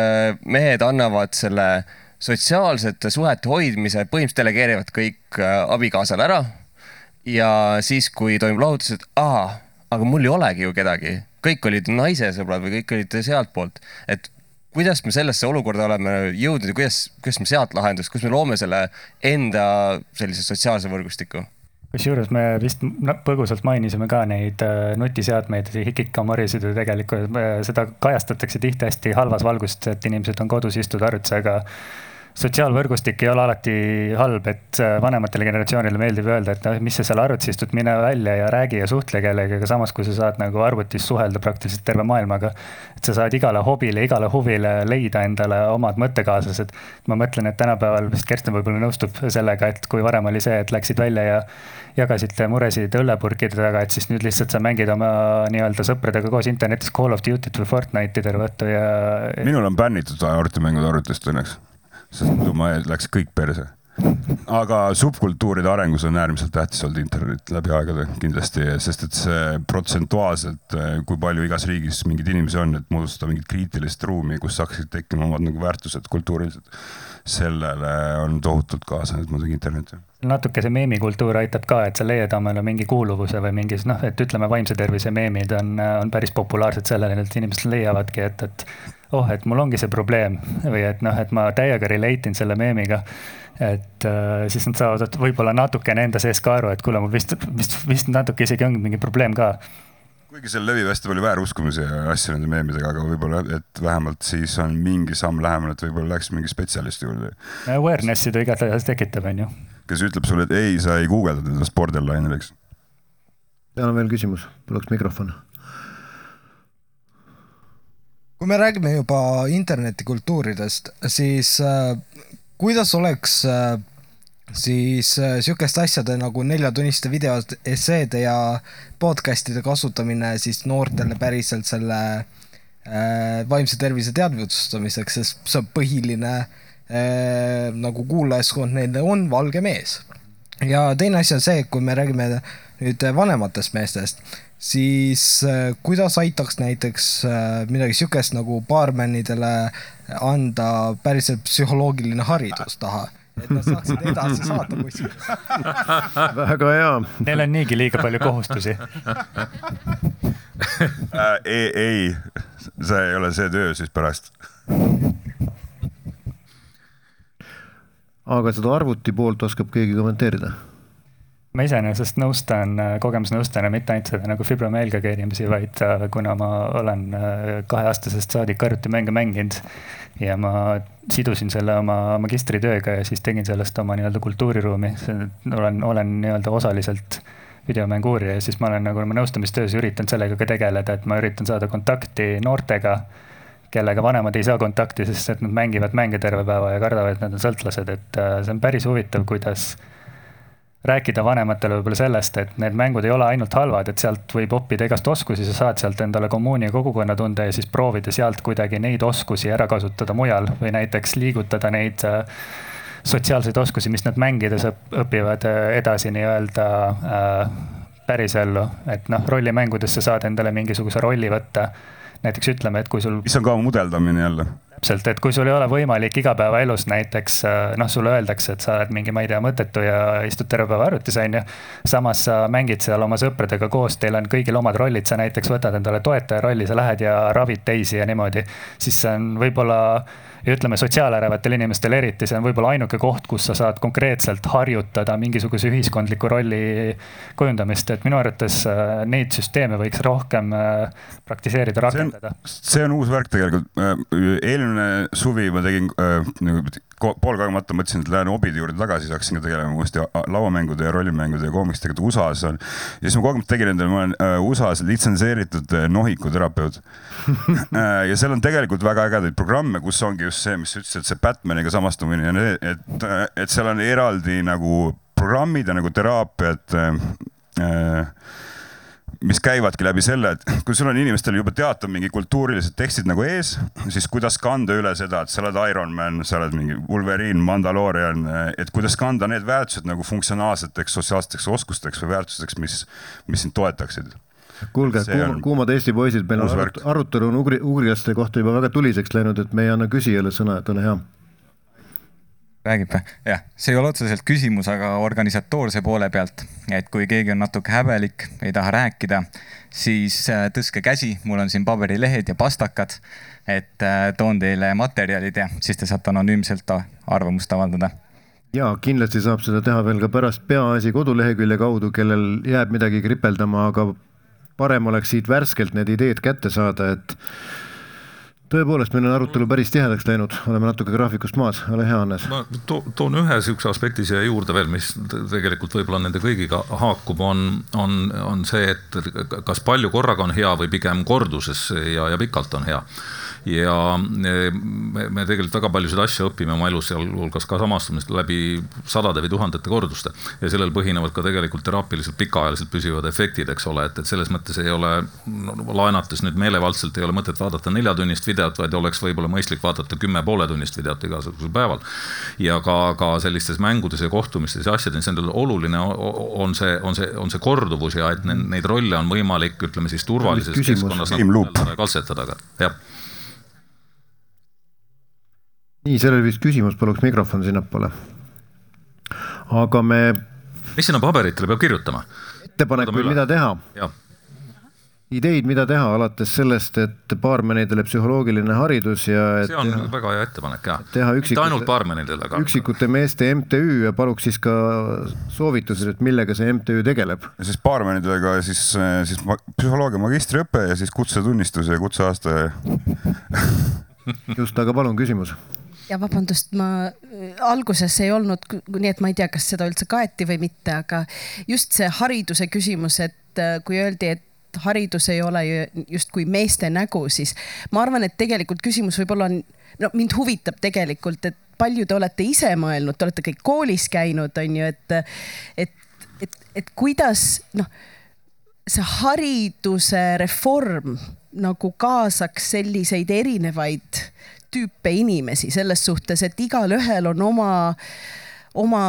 mehed annavad selle sotsiaalsete suhete hoidmise, põhimõtteliselt delegeerivad kõik abikaasale ära. ja siis, kui toimub lahutus, et aa, aga mul ei olegi ju kedagi kõik olid naise sõbrad või kõik olid sealtpoolt, et kuidas me sellesse olukorda oleme jõudnud ja kuidas, kuidas me sealt lahendust, kus me loome selle enda sellise sotsiaalse võrgustiku? kusjuures me vist põgusalt mainisime ka neid äh, nutiseadmeid, hikikamorisid ju tegelikult, äh, seda kajastatakse tihti hästi halvas valguses, et inimesed on kodus, istuvad arvutis, aga sotsiaalvõrgustik ei ole alati halb, et äh, vanematele generatsioonile meeldib öelda, et noh, mis sa seal arvutis istud, mine välja ja räägi ja suhtle kellegagi, aga samas, kui sa saad nagu arvutis suhelda praktiliselt terve maailmaga. et sa saad igale hobile, igale huvile leida endale omad mõttekaaslased. ma mõtlen, et tänapäeval vist Kersten võib-olla nõustub sellega, et kui varem oli see, et läksid välja ja jagasite muresid õllepurkide taga, et siis nüüd lihtsalt sa mängid oma nii-öelda sõpradega koos internetis Call of Duty't või Fortnite'i terve õhtu ja. minul on bännitud arvutimängud arvutist õnneks sest muidu ma läks kõik perse aga subkultuuride arengus on äärmiselt tähtis olnud internet läbi aegade kindlasti, sest et see protsentuaalselt, kui palju igas riigis mingeid inimesi on, et moodustada mingit kriitilist ruumi, kus saaksid tekkima omad nagu väärtused kultuurilised. sellele on tohutult kaasa nüüd muidugi internet natuke see meemikultuur aitab ka, et sa leiad omale mingi kuuluvuse või mingis noh, et ütleme, vaimse tervise meemid on, on päris populaarsed sellele, et inimesed leiavadki, et, et oh, et mul ongi see probleem või et noh, et ma täiega relate in selle meemiga. et äh, siis nad saavad võib-olla natukene enda sees ka aru, et kuule, mul vist, vist, vist natuke isegi on mingi probleem ka kuigi seal levib hästi palju vääruskumusi ja asju nende meemidega, aga võib-olla, et vähemalt siis on mingi samm lähemal, et võib-olla läheks mingi spetsialisti juurde. Awareness'i ta igatahes tekitab, on ju kes ütleb sulle, et ei, sa ei guugeldanud ennast borderline'iks. seal on veel küsimus, paluks mikrofon. Kui me räägime juba internetikultuuridest, siis äh, kuidas oleks äh, siis äh, sihukeste asjade nagu neljatunniste videod, esseede ja podcast'ide kasutamine siis noortele päriselt selle äh, vaimse tervise teadvustamiseks, sest see on põhiline äh, Äh, nagu kuulajaskond neil on valge mees. ja teine asi on see, kui me räägime nüüd vanematest meestest, siis äh, kuidas aitaks näiteks äh, midagi sihukest nagu baarmenidele anda päriselt psühholoogiline haridus taha et nad saaksid edasi saata kuskile. väga hea. Neil on niigi liiga palju kohustusi äh, ei, ei, see ei ole see töö siis pärast aga seda arvuti poolt oskab keegi kommenteerida? Ma iseenesest nõustan kogemusnõustajana mitte ainult seda nagu fibromeelgiaga inimesi, vaid äh, kuna ma olen äh, kaheaastasest saadik arvutimänge mänginud ja ma sidusin selle oma magistritööga ja siis tegin sellest oma nii-öelda kultuuriruumi. olen, olen nii-öelda osaliselt videomängu uurija ja siis ma olen nagu oma nõustamistöös üritanud sellega ka tegeleda, et ma üritan saada kontakti noortega kellega vanemad ei saa kontakti, sest et nad mängivad mänge terve päeva ja kardavad, et nad on sõltlased, et äh, see on päris huvitav, kuidas rääkida vanematele võib-olla sellest, et need mängud ei ole ainult halvad, et sealt võib õppida igast oskusi, sa saad sealt endale kommuuni ja kogukonnatunde ja siis proovida sealt kuidagi neid oskusi ära kasutada mujal või näiteks liigutada neid äh, sotsiaalseid oskusi, mis nad mängides õpivad äh, edasi nii-öelda äh, pärisellu, et noh, rollimängudes sa saad endale mingisuguse rolli võtta näiteks ütleme, et kui sul. mis on ka mudeldamine jälle. Täpselt, et kui sul ei ole võimalik igapäevaelus näiteks äh, noh, sulle öeldakse, et sa oled mingi, ma ei tea, mõttetu ja istud terve päeva arvutis, on ju. samas sa mängid seal oma sõpradega koos, teil on kõigil omad rollid, sa näiteks võtad endale toetaja rolli, sa lähed ja ravid teisi ja niimoodi. siis see on võib-olla ja ütleme, sotsiaalerevatel inimestel eriti, see on võib-olla ainuke koht, kus sa saad konkreetselt harjutada mingisuguse ühiskondliku rolli kujundamist, et minu arvates äh, neid süsteeme võiks rohkem äh, praktiseerida, rakendada. see on uus värk tegelikult. Äh, eelmine suvi ma tegin nagu poolkagemata mõtlesin, et lähen hobide juurde tagasi, siis hakkasin ka tegelema uuesti lauamängude ja rollimängude ja koomikstega, et USA-s on. ja siis ma kogu aeg endale, ma olen USA-s litsenseeritud nohikuterapeut ja seal on tegelikult väga ägedaid programme, kus ongi just see, mis sa ütlesid, see Batmaniga samastumine et, et seal on eraldi nagu programmid ja nagu teraapiad äh, mis käivadki läbi selle, et kui sul on inimestel juba teatav mingi kultuurilised tekstid nagu ees, siis kuidas kanda üle seda, et sa oled Ironman, sa oled mingi Wolverine, Mandalorian, et kuidas kanda need väärtused nagu funktsionaalseteks sotsiaalseteks oskusteks või väärtusteks, mis, mis sind toetaksid kuulge, kuum, kuumad Eesti poisid, meil on arutelu on ugri, ugrilaste kohta juba väga tuliseks läinud, et me ei anna küsijale sõna, et ole hea räägib või? jah, see ei ole otseselt küsimus, aga organisatoorse poole pealt, et kui keegi on natuke häbelik, ei taha rääkida, siis äh, tõstke käsi, mul on siin paberilehed ja pastakad. et äh, toon teile materjalid ja siis te saate anonüümselt arvamust avaldada ja kindlasti saab seda teha veel ka pärast Peaasi kodulehekülje kaudu, kellel jääb midagi kripeldama, aga parem oleks siit värskelt need ideed kätte saada, et tõepoolest, meil on arutelu päris tihedaks läinud, oleme natuke graafikust maas, ole hea, Hannes. ma to toon ühe sihukese aspekti siia juurde veel, mis tegelikult võib-olla nende kõigiga haakub, on, on, on see, et kas palju korraga on hea või pigem korduses ja, ja pikalt on hea ja e, me, tegelikult väga paljusid asju õpime oma elus, sealhulgas ka samastumist läbi sadade või tuhandete korduste. ja sellel põhinevad ka tegelikult teraapiliselt pikaajaliselt püsivad efektid, eks ole, et, et selles mõttes ei ole no,, laenates nüüd meelevaldselt ei ole mõtet vaadata neljatunnist videot, vaid oleks võib-olla mõistlik vaadata kümme pooletunnist videot igasugusel päeval. ja ka, ka sellistes mängudes ja kohtumistes ja asjades, endal oluline on see, on see, on see korduvus ja et neid rolle on võimalik, ütleme siis turvalises keskkonnas nagu katsetada ka, jah nii, seal oli vist küsimus, paluks mikrofon sinnapoole. aga me. mis sinna paberitele peab kirjutama? ettepanekuid, mida teha? ideid, mida teha, alates sellest, et baarmenidele psühholoogiline haridus ja. see on teha, väga hea ettepanek ja. teha üksikute, mitte ainult baarmenidele, aga. üksikute meeste MTÜ ja paluks siis ka soovitused, et millega see MTÜ tegeleb. siis baarmenidega siis, siis psühholoogia magistriõpe ja siis kutsetunnistus ja kutseaasta just, aga palun küsimus ja vabandust, ma alguses ei olnud, nii et ma ei tea, kas seda üldse kaeti või mitte, aga just see hariduse küsimus, et äh, kui öeldi, et haridus ei ole ju justkui meeste nägu, siis ma arvan, et tegelikult küsimus võib-olla on, no mind huvitab tegelikult, et palju te olete ise mõelnud, te olete kõik koolis käinud, on ju, et, et, et, et kuidas noh, see hariduse reform nagu kaasaks selliseid erinevaid tüüpe inimesi selles suhtes, et igalühel on oma, oma,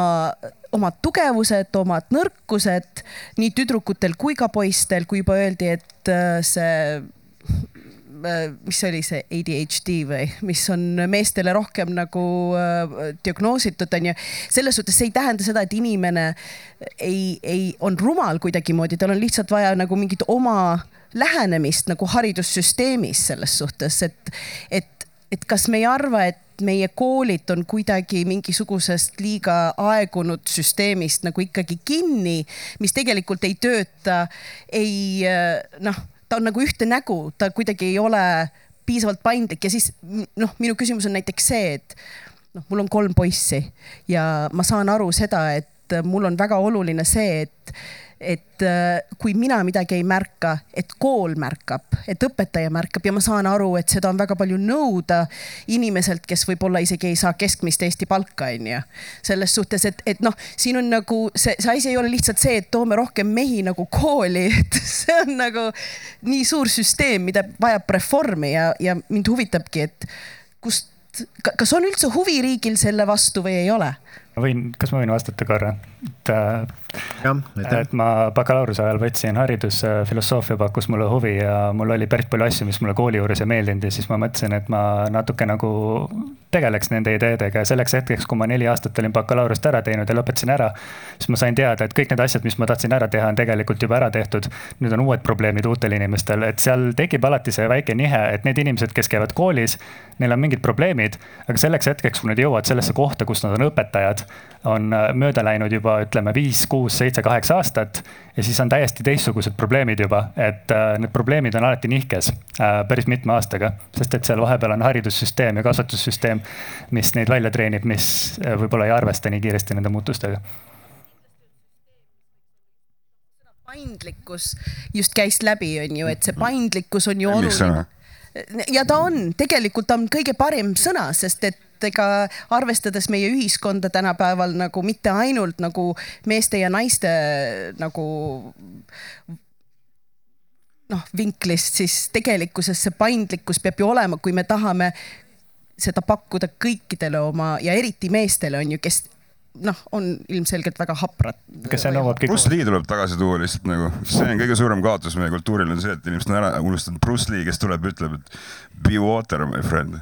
omad tugevused, omad nõrkused, nii tüdrukutel kui ka poistel, kui juba öeldi, et äh, see äh, mis oli see ADHD või, mis on meestele rohkem nagu äh, diagnoositud, on ju. selles suhtes see ei tähenda seda, et inimene ei, ei, on rumal kuidagimoodi, tal on lihtsalt vaja nagu mingit oma lähenemist nagu haridussüsteemis selles suhtes, et, et et kas me ei arva, et meie koolid on kuidagi mingisugusest liiga aegunud süsteemist nagu ikkagi kinni, mis tegelikult ei tööta, ei noh, ta on nagu ühte nägu, ta kuidagi ei ole piisavalt paindlik. Ja siis noh, minu küsimus on näiteks see, et noh, mul on kolm poissi ja ma saan aru seda, et mul on väga oluline see, et et äh, kui mina midagi ei märka, et kool märkab, et õpetaja märkab ja ma saan aru, et seda on väga palju nõuda inimeselt, kes võib-olla isegi ei saa keskmist Eesti palka, onju. selles suhtes, et, et noh, siin on nagu see, see asi ei ole lihtsalt see, et toome rohkem mehi nagu kooli, et see on nagu nii suur süsteem, mida vajab reformi ja, ja mind huvitabki, et kust, kas on üldse huvi riigil selle vastu või ei ole? ma võin, kas ma võin vastata korra? et äh, et ma bakalaureuse ajal võtsin haridusfilosoofia, pakkus mulle huvi ja mul oli päris palju asju, mis mulle kooli juures ei meeldinud ja siis ma mõtlesin, et ma natuke nagu tegeleks nende ideedega. Ja selleks hetkeks, kui ma neli aastat olin bakalaureust ära teinud ja lõpetasin ära, siis ma sain teada, et kõik need asjad, mis ma tahtsin ära teha, on tegelikult juba ära tehtud. nüüd on uued probleemid uutel inimestel, et seal tekib alati see väike nihe, et need inimesed, kes käivad koolis, neil on mingid probleemid, aga selleks hetkeks, kui nad jõuavad sellesse kohta, kus nad on õpetajad, on mööda läinud juba ütleme viis, kuus, seitse, kaheksa aastat ja siis on täiesti teistsugused probleemid juba, et äh, need probleemid on alati nihkes äh, päris mitme aastaga, sest et seal vahepeal on haridussüsteem ja kasvatussüsteem, mis neid välja treenib, mis äh, võib-olla ei arvesta nii kiiresti nende muutustega. Paindlikkus just käis läbi, on ju, et see paindlikkus on ju oluline. ja ta on, tegelikult on kõige parem sõna, sest et ega arvestades meie ühiskonda tänapäeval nagu mitte ainult nagu meeste ja naiste nagu noh, vinklist, siis tegelikkuses see paindlikkus peab ju olema, kui me tahame seda pakkuda kõikidele oma ja eriti meestele on ju, kes noh, on ilmselgelt väga haprad. kas see nõuab kõik? Bruce Lee tuleb tagasi tuua lihtsalt nagu, see on kõige suurem kaotus meie kultuuril on see, et inimesed on ära unustanud Bruce Lee, kes tuleb, ütleb, et be water, my friend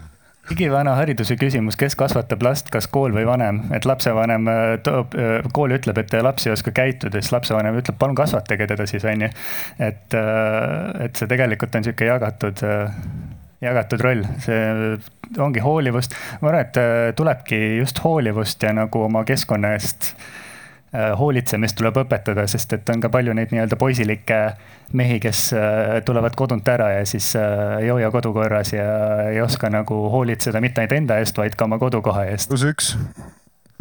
igivana hariduse küsimus, kes kasvatab last, kas kool või vanem, et lapsevanem äh, toob, äh, kool ütleb, et laps ei oska käituda, siis lapsevanem ütleb, palun kasvatage teda siis onju. et, äh, et see tegelikult on sihuke jagatud, jagatud roll, see ongi hoolivust. ma arvan, et tulebki just hoolivust ja nagu oma keskkonna eest hoolitsemist tuleb õpetada, sest et on ka palju neid nii-öelda poisilikke mehi, kes äh, tulevad kodunt ära ja siis äh, ei hoia kodu korras ja ei oska nagu hoolitseda mitte ainult enda eest, vaid ka oma kodukoha eest. pluss üks.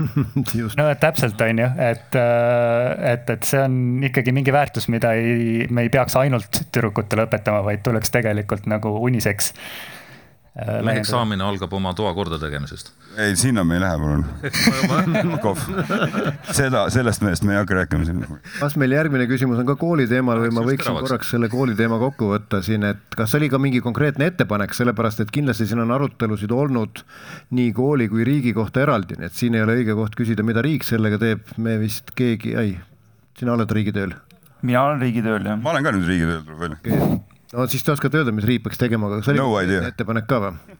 No täpselt on ju, et, et, et see on ikkagi mingi väärtus, mida ei, me ei peaks ainult tüdrukutele õpetama, vaid tuleks tegelikult nagu uniseks eksaamin algab oma toa kordategemisest. ei, sinna me ei lähe, palun. seda, sellest mehest me ei hakka rääkima siin. kas meil järgmine küsimus on ka kooli teemal või ma võiksin korraks selle kooli teema kokku võtta siin, et kas oli ka mingi konkreetne ettepanek, sellepärast et kindlasti siin on arutelusid olnud nii kooli kui riigi kohta eraldi, nii et siin ei ole õige koht küsida, mida riik sellega teeb, me vist keegi, ei, sina oled riigitööl? mina olen riigitööl, jah. ma olen ka nüüd riigitööl, tuleb välja. No siis te oskate öelda, mis riik peaks tegema, aga kas oli no ettepanek ka või?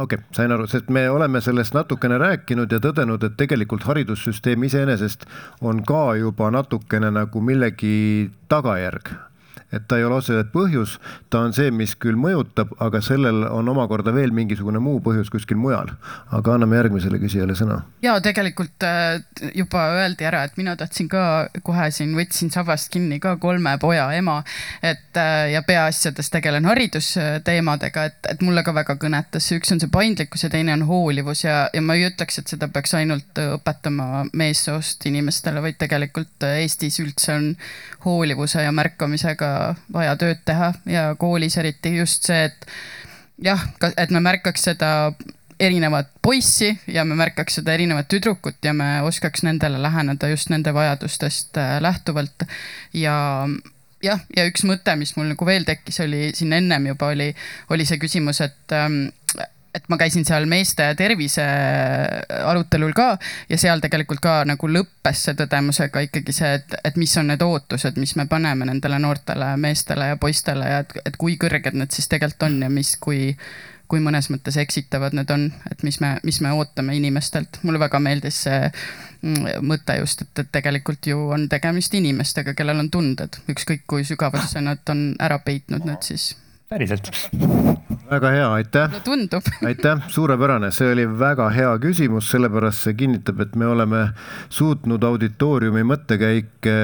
okei okay,, sain aru, sest me oleme sellest natukene rääkinud ja tõdenud, et tegelikult haridussüsteem iseenesest on ka juba natukene nagu millegi tagajärg et ta ei ole otseselt põhjus, ta on see, mis küll mõjutab, aga sellel on omakorda veel mingisugune muu põhjus kuskil mujal. aga anname järgmisele küsijale sõna. ja tegelikult äh, juba öeldi ära, et mina tahtsin ka kohe siin võtsin sabast kinni ka kolme poja ema, et äh, ja peaasjades tegelen haridusteemadega, et, et mulle ka väga kõnetas, üks on see paindlikkus ja teine on hoolivus ja, ja ma ei ütleks, et seda peaks ainult õpetama meessoost inimestele, vaid tegelikult Eestis üldse on hoolivuse ja märkamisega vaja tööd teha ja koolis eriti just see, et jah, et me märkaks seda erinevat poissi ja me märkaks seda erinevat tüdrukut ja me oskaks nendele läheneda just nende vajadustest äh, lähtuvalt. ja jah, ja üks mõte, mis mul nagu veel tekkis, oli siin ennem juba oli, oli see küsimus, et ähm, et ma käisin seal meeste tervise arutelul ka ja seal tegelikult ka nagu lõppes see tõdemusega ikkagi see, et, et mis on need ootused, mis me paneme nendele noortele meestele ja poistele ja et, et kui kõrged need siis tegelikult on ja mis, kui, kui mõnes mõttes eksitavad need on, et mis me, mis me ootame inimestelt. mulle väga meeldis see mm, mõte just, et, et tegelikult ju on tegemist inimestega, kellel on tunded, ükskõik kui sügavasse nad on ära peitnud need siis päriselt. väga hea, aitäh. tundub. aitäh, suurepärane, see oli väga hea küsimus, sellepärast see kinnitab, et me oleme suutnud auditooriumi mõttekäike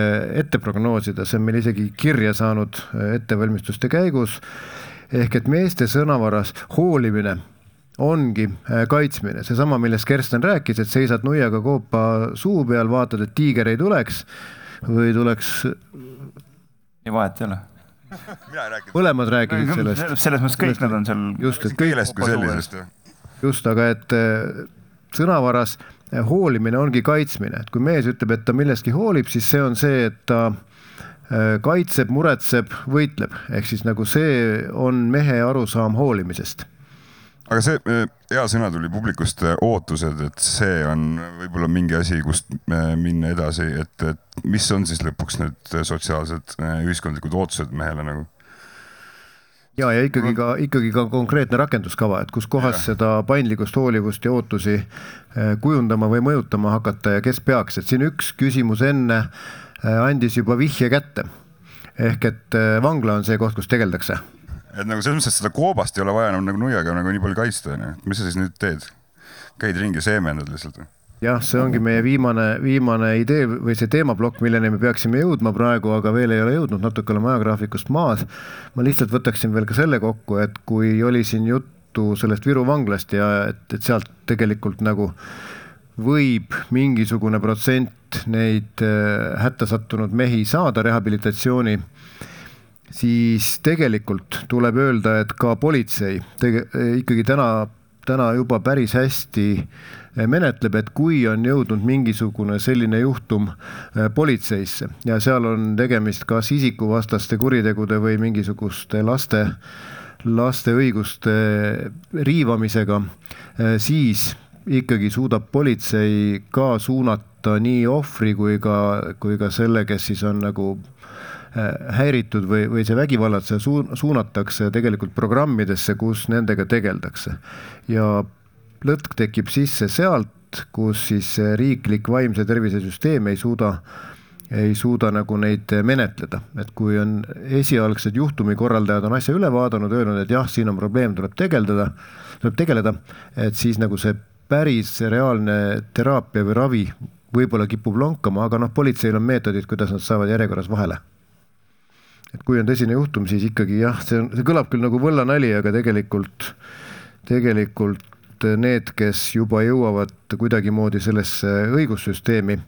ette prognoosida, see on meil isegi kirja saanud ettevalmistuste käigus. ehk et meeste sõnavaras hoolimine ongi äh, kaitsmine, seesama, millest Kersten rääkis, et seisad nuiaga koopa suu peal, vaatad, et tiiger ei tuleks või tuleks. ei vahet ei ole mõlemad rääkisid sellest. selles mõttes kõik nad on seal. just, et keelest kui sellisest. just, aga et äh, sõnavaras äh, hoolimine ongi kaitsmine, et kui mees ütleb, et ta millestki hoolib, siis see on see, et ta äh, kaitseb, muretseb, võitleb, ehk siis nagu see on mehe arusaam hoolimisest aga see hea sõna tuli publikust, ootused, et see on võib-olla mingi asi, kust minna edasi, et, et mis on siis lõpuks need sotsiaalsed ühiskondlikud ootused mehele nagu? ja, ja ikkagi ka, ikkagi ka konkreetne rakenduskava, et kus kohas ja. seda paindlikkust, hoolivust ja ootusi kujundama või mõjutama hakata ja kes peaks, et siin üks küsimus enne andis juba vihje kätte. ehk et vangla on see koht, kus tegeldakse et nagu selles mõttes, seda koobast ei ole vaja enam nagu nuiaga nagu nii palju kaitsta, onju. mis sa siis nüüd teed? käid ringi, seemendad lihtsalt või? jah, see ongi meie viimane, viimane idee või see teemaplokk, milleni me peaksime jõudma praegu, aga veel ei ole jõudnud, natuke oleme ajagraafikust maas. ma lihtsalt võtaksin veel ka selle kokku, et kui oli siin juttu sellest Viru vanglast ja et, et sealt tegelikult nagu võib mingisugune protsent neid äh, hätta sattunud mehi saada rehabilitatsiooni siis tegelikult tuleb öelda, et ka politsei tege-, ikkagi täna, täna juba päris hästi menetleb, et kui on jõudnud mingisugune selline juhtum äh, politseisse ja seal on tegemist kas isikuvastaste kuritegude või mingisuguste laste, laste õiguste riivamisega, äh, siis ikkagi suudab politsei ka suunata nii ohvri kui ka, kui ka selle, kes siis on nagu Äh, häiritud või, või see vägivallatseja suun-, suunatakse tegelikult programmidesse, kus nendega tegeldakse. ja lõtk tekib sisse sealt, kus siis riiklik vaimse tervise süsteem ei suuda, ei suuda nagu neid menetleda, et kui on esialgsed juhtumikorraldajad on asja üle vaadanud, öelnud, et jah, siin on probleem, tuleb tegeldada, tuleb tegeleda, et siis nagu see päris reaalne teraapia või ravi võib-olla kipub lonkama, aga noh, politseil on meetodid, kuidas nad saavad järjekorras vahele et kui on tõsine juhtum, siis ikkagi jah, see on, see kõlab küll nagu võllanali, aga tegelikult, tegelikult need, kes juba jõuavad kuidagimoodi sellesse õigussüsteemi,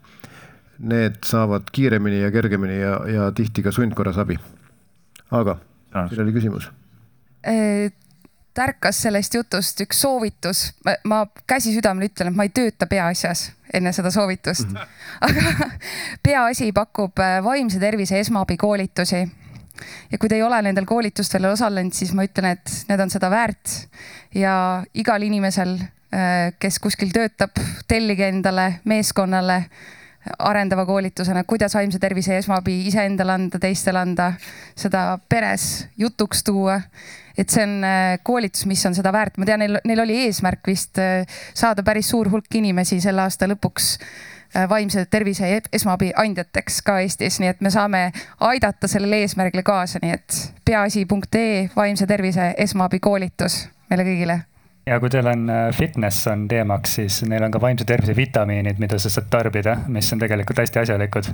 need saavad kiiremini ja kergemini ja, ja tihti ka sundkorras abi. aga, siin oli küsimus tärkas sellest jutust üks soovitus, ma käsi südamel ütlen, et ma ei tööta peaasjas enne seda soovitust mm. -hmm. aga peaasi pakub äh, vaimse tervise esmaabikoolitusi. Ja kui te ei ole nendel koolitustel osalenud, siis ma ütlen, et need on seda väärt. Ja igal inimesel, äh, kes kuskil töötab, tellige endale meeskonnale arendava koolitusena, kuidas vaimse tervise esmaabi iseendale anda, teistele anda, seda peres jutuks tuua. Et see on äh, koolitus, mis on seda väärt, ma tean, neil, neil oli eesmärk vist äh, saada päris suur hulk inimesi selle aasta lõpuks vaimse tervise esmaabi andjateks ka Eestis, nii et me saame aidata sellele eesmärgile kaasa, nii et peaasi.ee vaimse tervise esmaabi koolitus meile kõigile. Ja kui teil on fitness on teemaks, siis neil on ka vaimse tervise vitamiinid, mida sa saad tarbida, mis on tegelikult hästi asjalikud.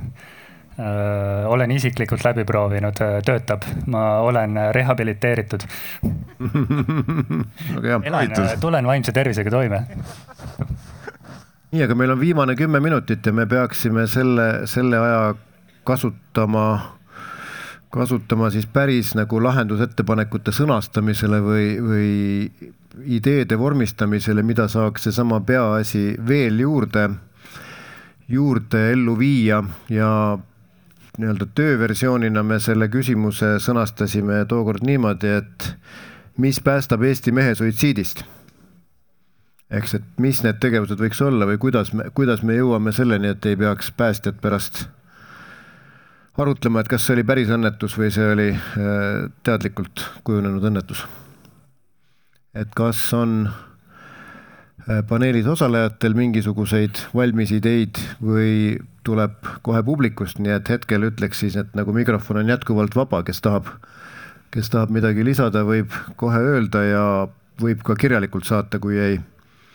Äh, olen isiklikult läbi proovinud, äh, töötab, ma olen rehabiliteeritud. Elan, äh, tulen vaimse tervisega toime. Nii, aga meil on viimane kümme minutit ja me peaksime selle, selle aja kasutama, kasutama siis päris nagu lahendusettepanekute sõnastamisele või, või ideede vormistamisele, mida saaks seesama peaasi veel juurde, juurde ellu viia ja nii-öelda tööversioonina me selle küsimuse sõnastasime tookord niimoodi, et mis päästab Eesti mehe suitsiidist? Eks, et mis need tegevused võiks olla või kuidas me, kuidas me jõuame selleni, et ei peaks päästjad pärast arutlema, et kas see oli päris õnnetus või see oli äh, teadlikult kujunenud õnnetus. et kas on äh, paneelis osalejatel mingisuguseid valmis ideid või tuleb kohe publikust, nii et hetkel ütleks siis, et nagu mikrofon on jätkuvalt vaba, kes tahab, kes tahab midagi lisada, võib kohe öelda ja võib ka kirjalikult saata, kui ei.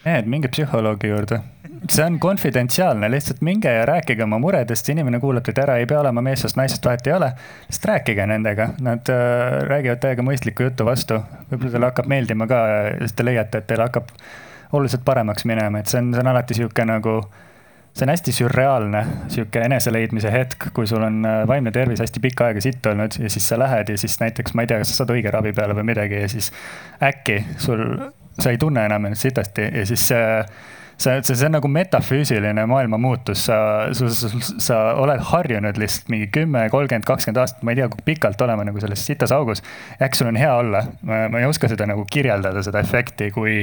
Mehed, minge psühholoogi juurde. see on konfidentsiaalne, lihtsalt minge ja rääkige oma muredest, inimene kuulab teid ära, ei pea olema meessoost, naisest, vahet ei ole. lihtsalt rääkige nendega, nad äh, räägivad täiega mõistlikku juttu vastu. võib-olla teile hakkab meeldima ka ja siis te leiate, et teil hakkab oluliselt paremaks minema, et see on, see on alati sihuke nagu see on hästi sürreaalne, sihuke eneseleidmise hetk, kui sul on äh, vaimne tervis hästi pikka aega sitt olnud ja siis sa lähed ja siis näiteks, ma ei tea, kas sa saad õige ravi peale või midagi ja siis äkki sul, sa ei tunne enam ennast sitasti ja siis see see, see, see on nagu metafüüsiline maailma muutus, sa, sa, sa, sa oled harjunud lihtsalt mingi kümme, kolmkümmend, kakskümmend aastat, ma ei tea, kui pikalt olema nagu selles sitas augus. äkki sul on hea olla, ma ei oska seda nagu kirjeldada, seda efekti, kui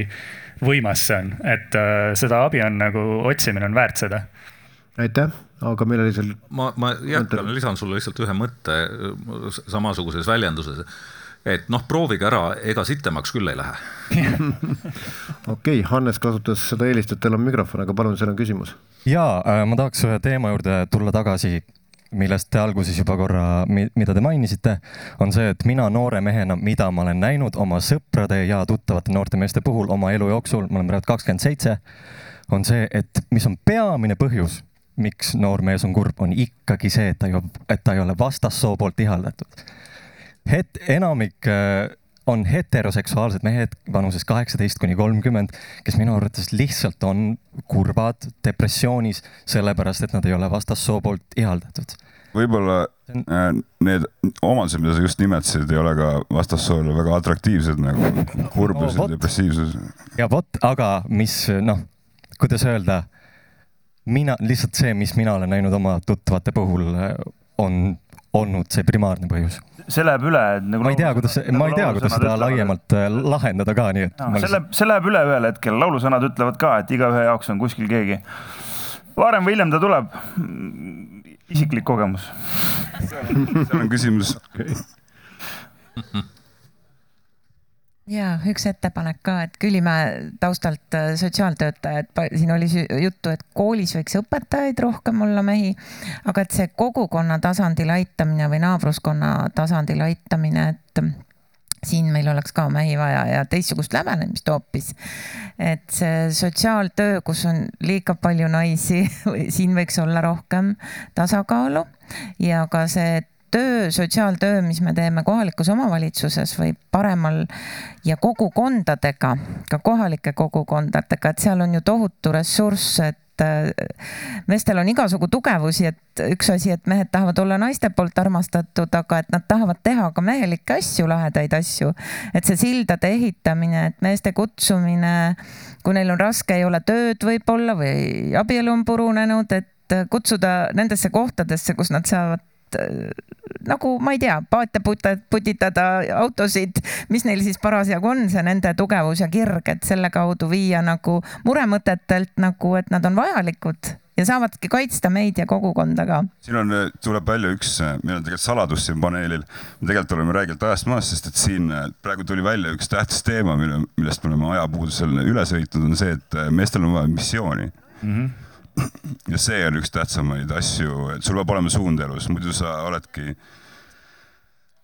võimas see on, et äh, seda abi on nagu, otsimine on väärt seda. aitäh, aga meil oli seal. ma, ma jätkan, lisan sulle lihtsalt ühe mõtte samasuguses väljenduses et noh, proovige ära, ega sitemaks küll ei lähe. okei okay,, Hannes kasutas seda eelist, et teil on mikrofon, aga palun, seal on küsimus. ja äh, ma tahaks ühe teema juurde tulla tagasi, millest te alguses juba korra, mida te mainisite, on see, et mina noore mehena, mida ma olen näinud oma sõprade ja tuttavate noorte meeste puhul oma elu jooksul, ma olen praegu kakskümmend seitse, on see, et mis on peamine põhjus, miks noor mees on kurb, on ikkagi see, et ta ei, et ta ei ole vastassoo poolt ihaldatud het-, enamik äh, on heteroseksuaalsed mehed vanuses kaheksateist kuni kolmkümmend, kes minu arvates lihtsalt on kurvad, depressioonis, sellepärast et nad ei ole vastassoo poolt ihaldatud. võib-olla äh, need omadused, mida sa just nimetasid, ei ole ka vastassoole väga atraktiivsed nagu kurbus no, ja depressiivsus. ja vot, aga mis noh, kuidas öelda, mina, lihtsalt see, mis mina olen näinud oma tuttavate puhul, on olnud see primaarne põhjus see läheb üle nagu. ma ei tea, kuidas, ma ei tea, kuidas seda laiemalt äh, lahendada ka, nii et. see läheb, see läheb üle ühel hetkel, laulusõnad ütlevad ka, et igaühe jaoks on kuskil keegi. varem või hiljem ta tuleb. isiklik kogemus. seal on küsimus okay ja üks ettepanek ka, et Küllimäe taustalt äh, sotsiaaltöötaja, et siin oli juttu, et koolis võiks õpetajaid rohkem olla mehi, aga et see kogukonna tasandil aitamine või naabruskonna tasandil aitamine, et siin meil oleks ka mehi vaja ja teistsugust lävenemist hoopis. et see sotsiaaltöö, kus on liiga palju naisi, siin võiks olla rohkem tasakaalu ja ka see töö, sotsiaaltöö, mis me teeme kohalikus omavalitsuses või paremal ja kogukondadega, ka kohalike kogukondadega, et seal on ju tohutu ressurss, et äh, meestel on igasugu tugevusi, et üks asi, et mehed tahavad olla naiste poolt armastatud, aga et nad tahavad teha ka mehelikke asju, lahedaid asju. et see sildade ehitamine, et meeste kutsumine, kui neil on raske, ei ole tööd võib-olla või abielu on purunenud, et kutsuda nendesse kohtadesse, kus nad saavad nagu ma ei tea, paate putitada, autosid, mis neil siis parasjagu on, see nende tugevus ja kirg, et selle kaudu viia nagu muremõtetelt nagu, et nad on vajalikud ja saavadki kaitsta meid ja kogukonda ka. siin on, tuleb välja üks, meil on tegelikult saladus siin paneelil. me tegelikult oleme rääkinud ajast maas, sest et siin praegu tuli välja üks tähtis teema, mille, millest me oleme ajapuudusel üle sõitnud, on see, et meestel on vaja missiooni mm. -hmm ja see on üks tähtsamaid asju, et sul peab olema suund elus, muidu sa oledki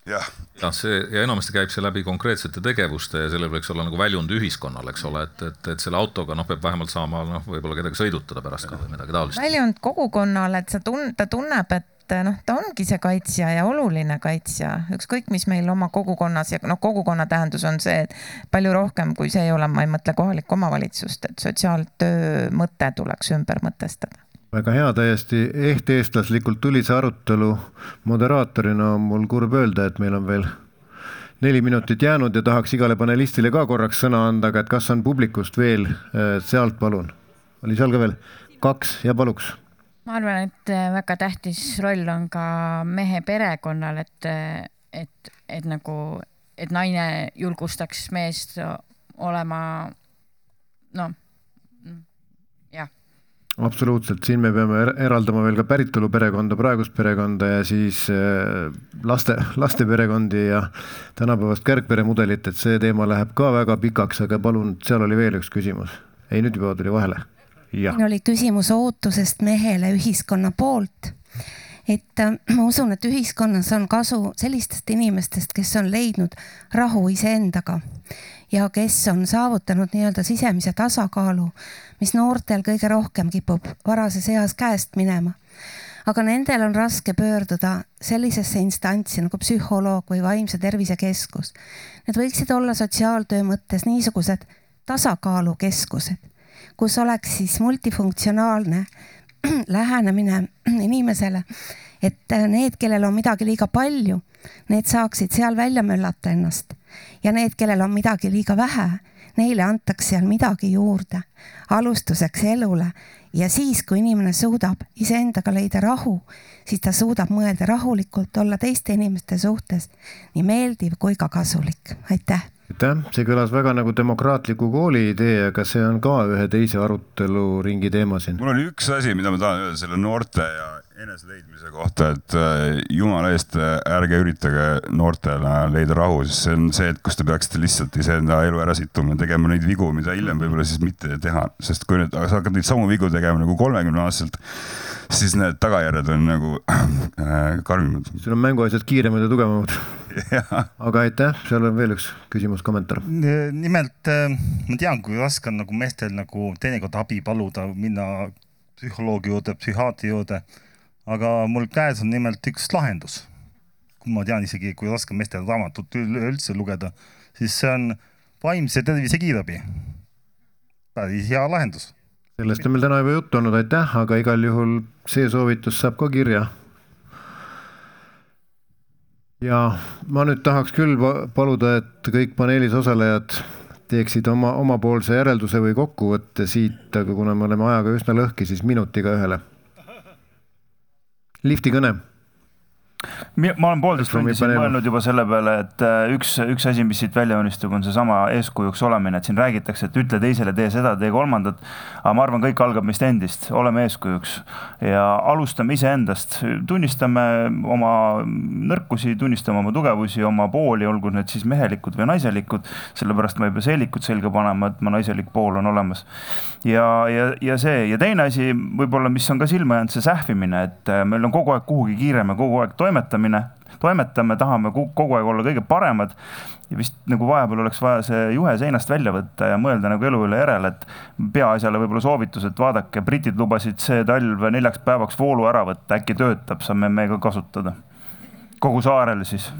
jah. jah, see ja enamasti käib see läbi konkreetsete tegevuste ja sellel võiks olla nagu väljund ühiskonnal, eks ole, et, et, et selle autoga noh, peab vähemalt saama noh, võib-olla kedagi sõidutada pärast ka või midagi taolist. väljund kogukonnale, et sa tun-, ta tunneb, et et noh, ta ongi see kaitsja ja oluline kaitsja, ükskõik, mis meil oma kogukonnas ja noh, kogukonna tähendus on see, et palju rohkem kui see ei ole, ma ei mõtle kohalikku omavalitsust, et sotsiaaltöö mõte tuleks ümber mõtestada väga hea, täiesti ehteestlaslikult tuli see arutelu. moderaatorina on mul kurb öelda, et meil on veel neli minutit jäänud ja tahaks igale panelistile ka korraks sõna anda, aga et kas on publikust veel äh, sealt, palun. oli seal ka veel? kaks ja paluks ma arvan, et äh, väga tähtis roll on ka mehe perekonnal, et, äh, et, et nagu, et naine julgustaks meest olema noh, jah. absoluutselt, siin me peame er-, eraldama veel ka päritolu perekonda, praegust perekonda ja siis äh, laste, laste perekondi ja tänapäevast kärgperemudelit, et see teema läheb ka väga pikaks, aga palun, seal oli veel üks küsimus. ei, nüüd juba tuli vahele siin oli küsimus ootusest mehele ühiskonna poolt. et äh, ma usun, et ühiskonnas on kasu sellistest inimestest, kes on leidnud rahu iseendaga ja kes on saavutanud nii-öelda sisemise tasakaalu, mis noortel kõige rohkem kipub varases eas käest minema aga nendel on raske pöörduda sellisesse instantsi nagu psühholoog või vaimse tervise keskus. Need võiksid olla sotsiaaltöö mõttes niisugused tasakaalukeskused, kus oleks siis multifunktsionaalne lähenemine inimesele, et need, kellel on midagi liiga palju, need saaksid seal välja möllata ennast. Ja need, kellel on midagi liiga vähe, neile antaks seal midagi juurde alustuseks elule. Ja siis, kui inimene suudab iseendaga leida rahu, siis ta suudab mõelda rahulikult, olla teiste inimeste suhtes nii meeldiv kui ka kasulik. aitäh aitäh, see kõlas väga nagu demokraatliku kooli idee, aga see on ka ühe teise aruteluringi teema siin. mul oli üks asi, mida ma tahan öelda selle noorte ja eneseleidmise kohta, et äh, jumala eest äh, ärge üritage noortele leida rahu, sest see on see, et kus te peaksite lihtsalt iseenda elu ära situma ja tegema neid vigu, mida hiljem võib-olla siis mitte teha, sest kui nüüd sa hakkad neid samu vigu tegema nagu kolmekümne aastaselt, siis need tagajärjed on nagu äh, karmimad. sul on mänguasjad kiiremad ja tugevamad aga aitäh, seal on veel üks küsimus, kommentaar. nimelt äh, ma tean, kui raske on nagu meestel nagu teinekord abi paluda, minna psühholoogi juurde, psühhiaatri juurde. Aga mul käes on nimelt üks lahendus. ma tean isegi, kui raske on meestel raamatut üleüldse lugeda, siis see on vaimse tervise kiirabi. päris hea lahendus. sellest on meil täna juba juttu olnud, aitäh, aga igal juhul see soovitus saab ka kirja ja ma nüüd tahaks küll paluda, et kõik paneelis osalejad teeksid oma, omapoolse järelduse või kokkuvõtte siit, aga kuna me oleme ajaga üsna lõhki, siis minutiga ühele. Lifti kõne ma olen poolteist tundi siin mõelnud juba selle peale, et äh, üks, üks asi, mis siit välja unistub, on seesama eeskujuks olemine, et siin räägitakse, et ütle teisele, tee seda, tee kolmandat. aga ma arvan, kõik algab meist endist, oleme eeskujuks ja alustame iseendast, tunnistame oma nõrkusi, tunnistame oma tugevusi, oma pooli, olgu need siis mehelikud või naiselikud. sellepärast ma ei pea seelikut selga panema, et mu naiselik pool on olemas. ja, ja, ja see ja teine asi võib-olla, mis on ka silma jäänud, see sähvimine, et äh, meil on kogu aeg kuhugi kiire, me kogu aeg toimetame toimetamine, toimetame, tahame kogu aeg olla kõige paremad. ja vist nagu vahepeal oleks vaja see juhe seinast välja võtta ja mõelda nagu elu üle järele, et peaasjale võib-olla soovitus, et vaadake, britid lubasid see talv neljaks päevaks voolu ära võtta, äkki töötab, saame me ka kasutada. kogu saarel siis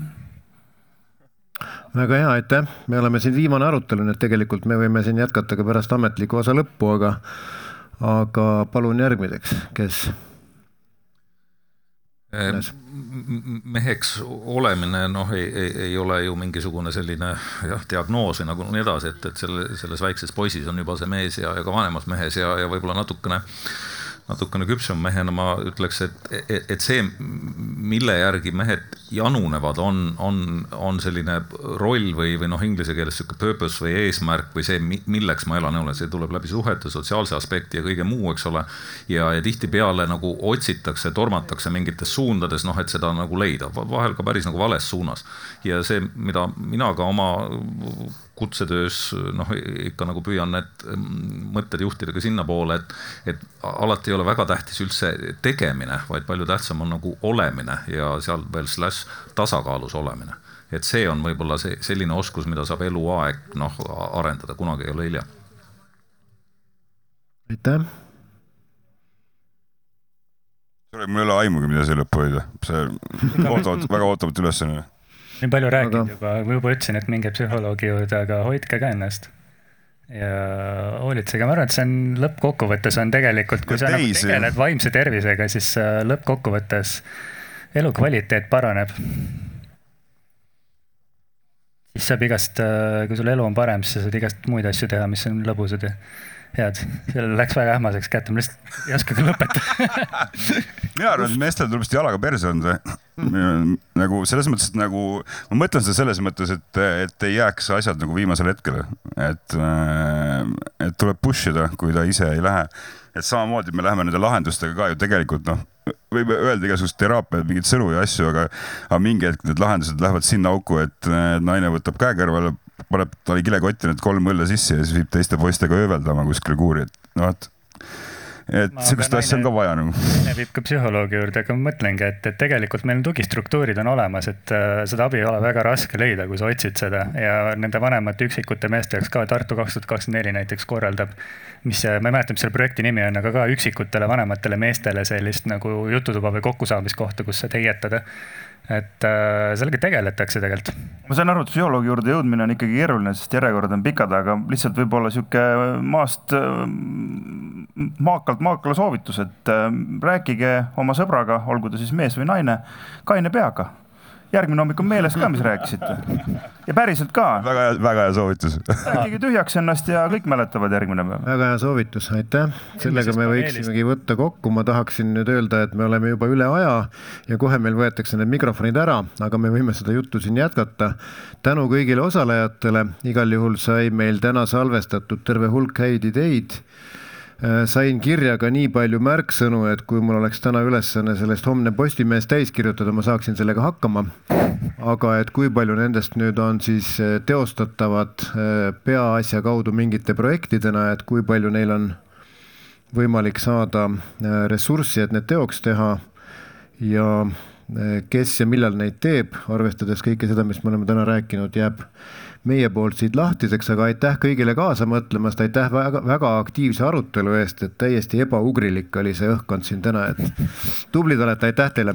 väga hea, aitäh, me oleme siin viimane arutelu, nii et tegelikult me võime siin jätkata ka pärast ametliku osa lõppu, aga aga palun järgmiseks, kes? Meheks olemine noh, ei, ei, ei ole ju mingisugune selline jah, diagnoos või nagu nii edasi, et, et selle, selles väikses poisis on juba see mees ja, ja ka vanemas mehes ja, ja võib-olla natukene natukene küpsem mehena ma ütleks, et, et, et see, mille järgi mehed janunevad, on, on, on selline roll või, või noh, inglise keeles sihuke purpose või eesmärk või see, milleks ma elan, see tuleb läbi suhete, sotsiaalse aspekti ja kõige muu, eks ole. ja, ja tihtipeale nagu otsitakse, tormatakse mingites suundades, noh, et seda nagu leida, vahel ka päris nagu vales suunas. ja see, mida mina ka oma kutsetöös noh, ikka nagu püüan need mm, mõtted juhtida ka sinnapoole, et, et alati ei ole väga tähtis üldse tegemine, vaid palju tähtsam on nagu olemine ja seal veel slaš tasakaalus olemine. et see on võib-olla see selline oskus, mida saab eluaeg noh arendada, kunagi ei ole hilja. aitäh. mul ei ole aimugi, mida see lõppu hoida, see ootavad, väga ootamatu ülesanne nii palju rääkinud aga... juba, ma juba ütlesin, et minge psühholoogi juurde, aga hoidke ka ennast. ja hoolitsege, ma arvan, et see on lõppkokkuvõttes on tegelikult, kui ja sa teisi. nagu tegeled vaimse tervisega, siis äh, lõppkokkuvõttes elukvaliteet paraneb. siis saab igast, äh, kui sul elu on parem, siis sa saad igast muid asju teha, mis on lõbusad ja head, sellel läks väga ähmaseks kätte, ma lihtsalt ei oska ka lõpetada mina arvan, et meestel tuleb vist jalaga perse anda. nagu selles mõttes, et nagu ma mõtlen seda selles mõttes, et, et ei jääks asjad nagu viimasele hetkele, et, et tuleb push ida, kui ta ise ei lähe. et samamoodi me läheme nende lahendustega ka ju tegelikult noh, võime öelda igasugust teraapiat, mingeid sõnu ja asju, aga, aga mingi hetk need lahendused lähevad sinna auku, et naine võtab käe kõrvale, paneb talle kilekotti need kolm õlle sisse ja siis viib teiste poistega ööveldama kuskile kuuri, et noh, et et sihukest asja on ka vaja nagu. naine viib ka psühholoogi juurde, aga ma mõtlengi, et, et tegelikult meil tugistruktuurid on olemas, et äh, seda abi ei ole väga raske leida, kui sa otsid seda ja nende vanemate üksikute meeste jaoks ka Tartu kaks tuhat kakskümmend neli näiteks korraldab. mis, ma ei mäleta, mis selle projekti nimi on, aga ka üksikutele vanematele meestele sellist nagu jututuba või kokkusaamiskohta, kus saad heietada et äh, sellega tegeletakse tegelikult. ma saan aru, et psühholoogi juurde jõudmine on ikkagi keeruline, sest järjekorrad on pikad, aga lihtsalt võib-olla sihuke maast äh, maakalt maakala soovitus, et äh, rääkige oma sõbraga, olgu ta siis mees või naine, kaine peaga järgmine hommik on meeles ka, mis rääkisite. ja päriselt ka. väga hea, väga hea soovitus. rääkige tühjaks ennast ja kõik mäletavad järgmine päev. väga hea soovitus, aitäh. sellega me võiksimegi võtta kokku, ma tahaksin nüüd öelda, et me oleme juba üle aja ja kohe meil võetakse need mikrofonid ära, aga me võime seda juttu siin jätkata. tänu kõigile osalejatele, igal juhul sai meil täna salvestatud terve hulk häid ideid sain kirja ka nii palju märksõnu, et kui mul oleks täna ülesanne sellest homne Postimehes täis kirjutada, ma saaksin sellega hakkama. aga et kui palju nendest nüüd on siis äh, teostatavad äh, peaasja kaudu mingite projektidena, et kui palju neil on võimalik saada ressurssi, et need teoks teha ja kes ja millal neid teeb, arvestades kõike seda, mis me oleme täna rääkinud, jääb meie poolt siit lahtiseks, aga aitäh kõigile kaasa mõtlemast, aitäh väga, väga aktiivse arutelu eest, et täiesti ebaugrilik oli see õhkkond siin täna, et tublid olete, aitäh teile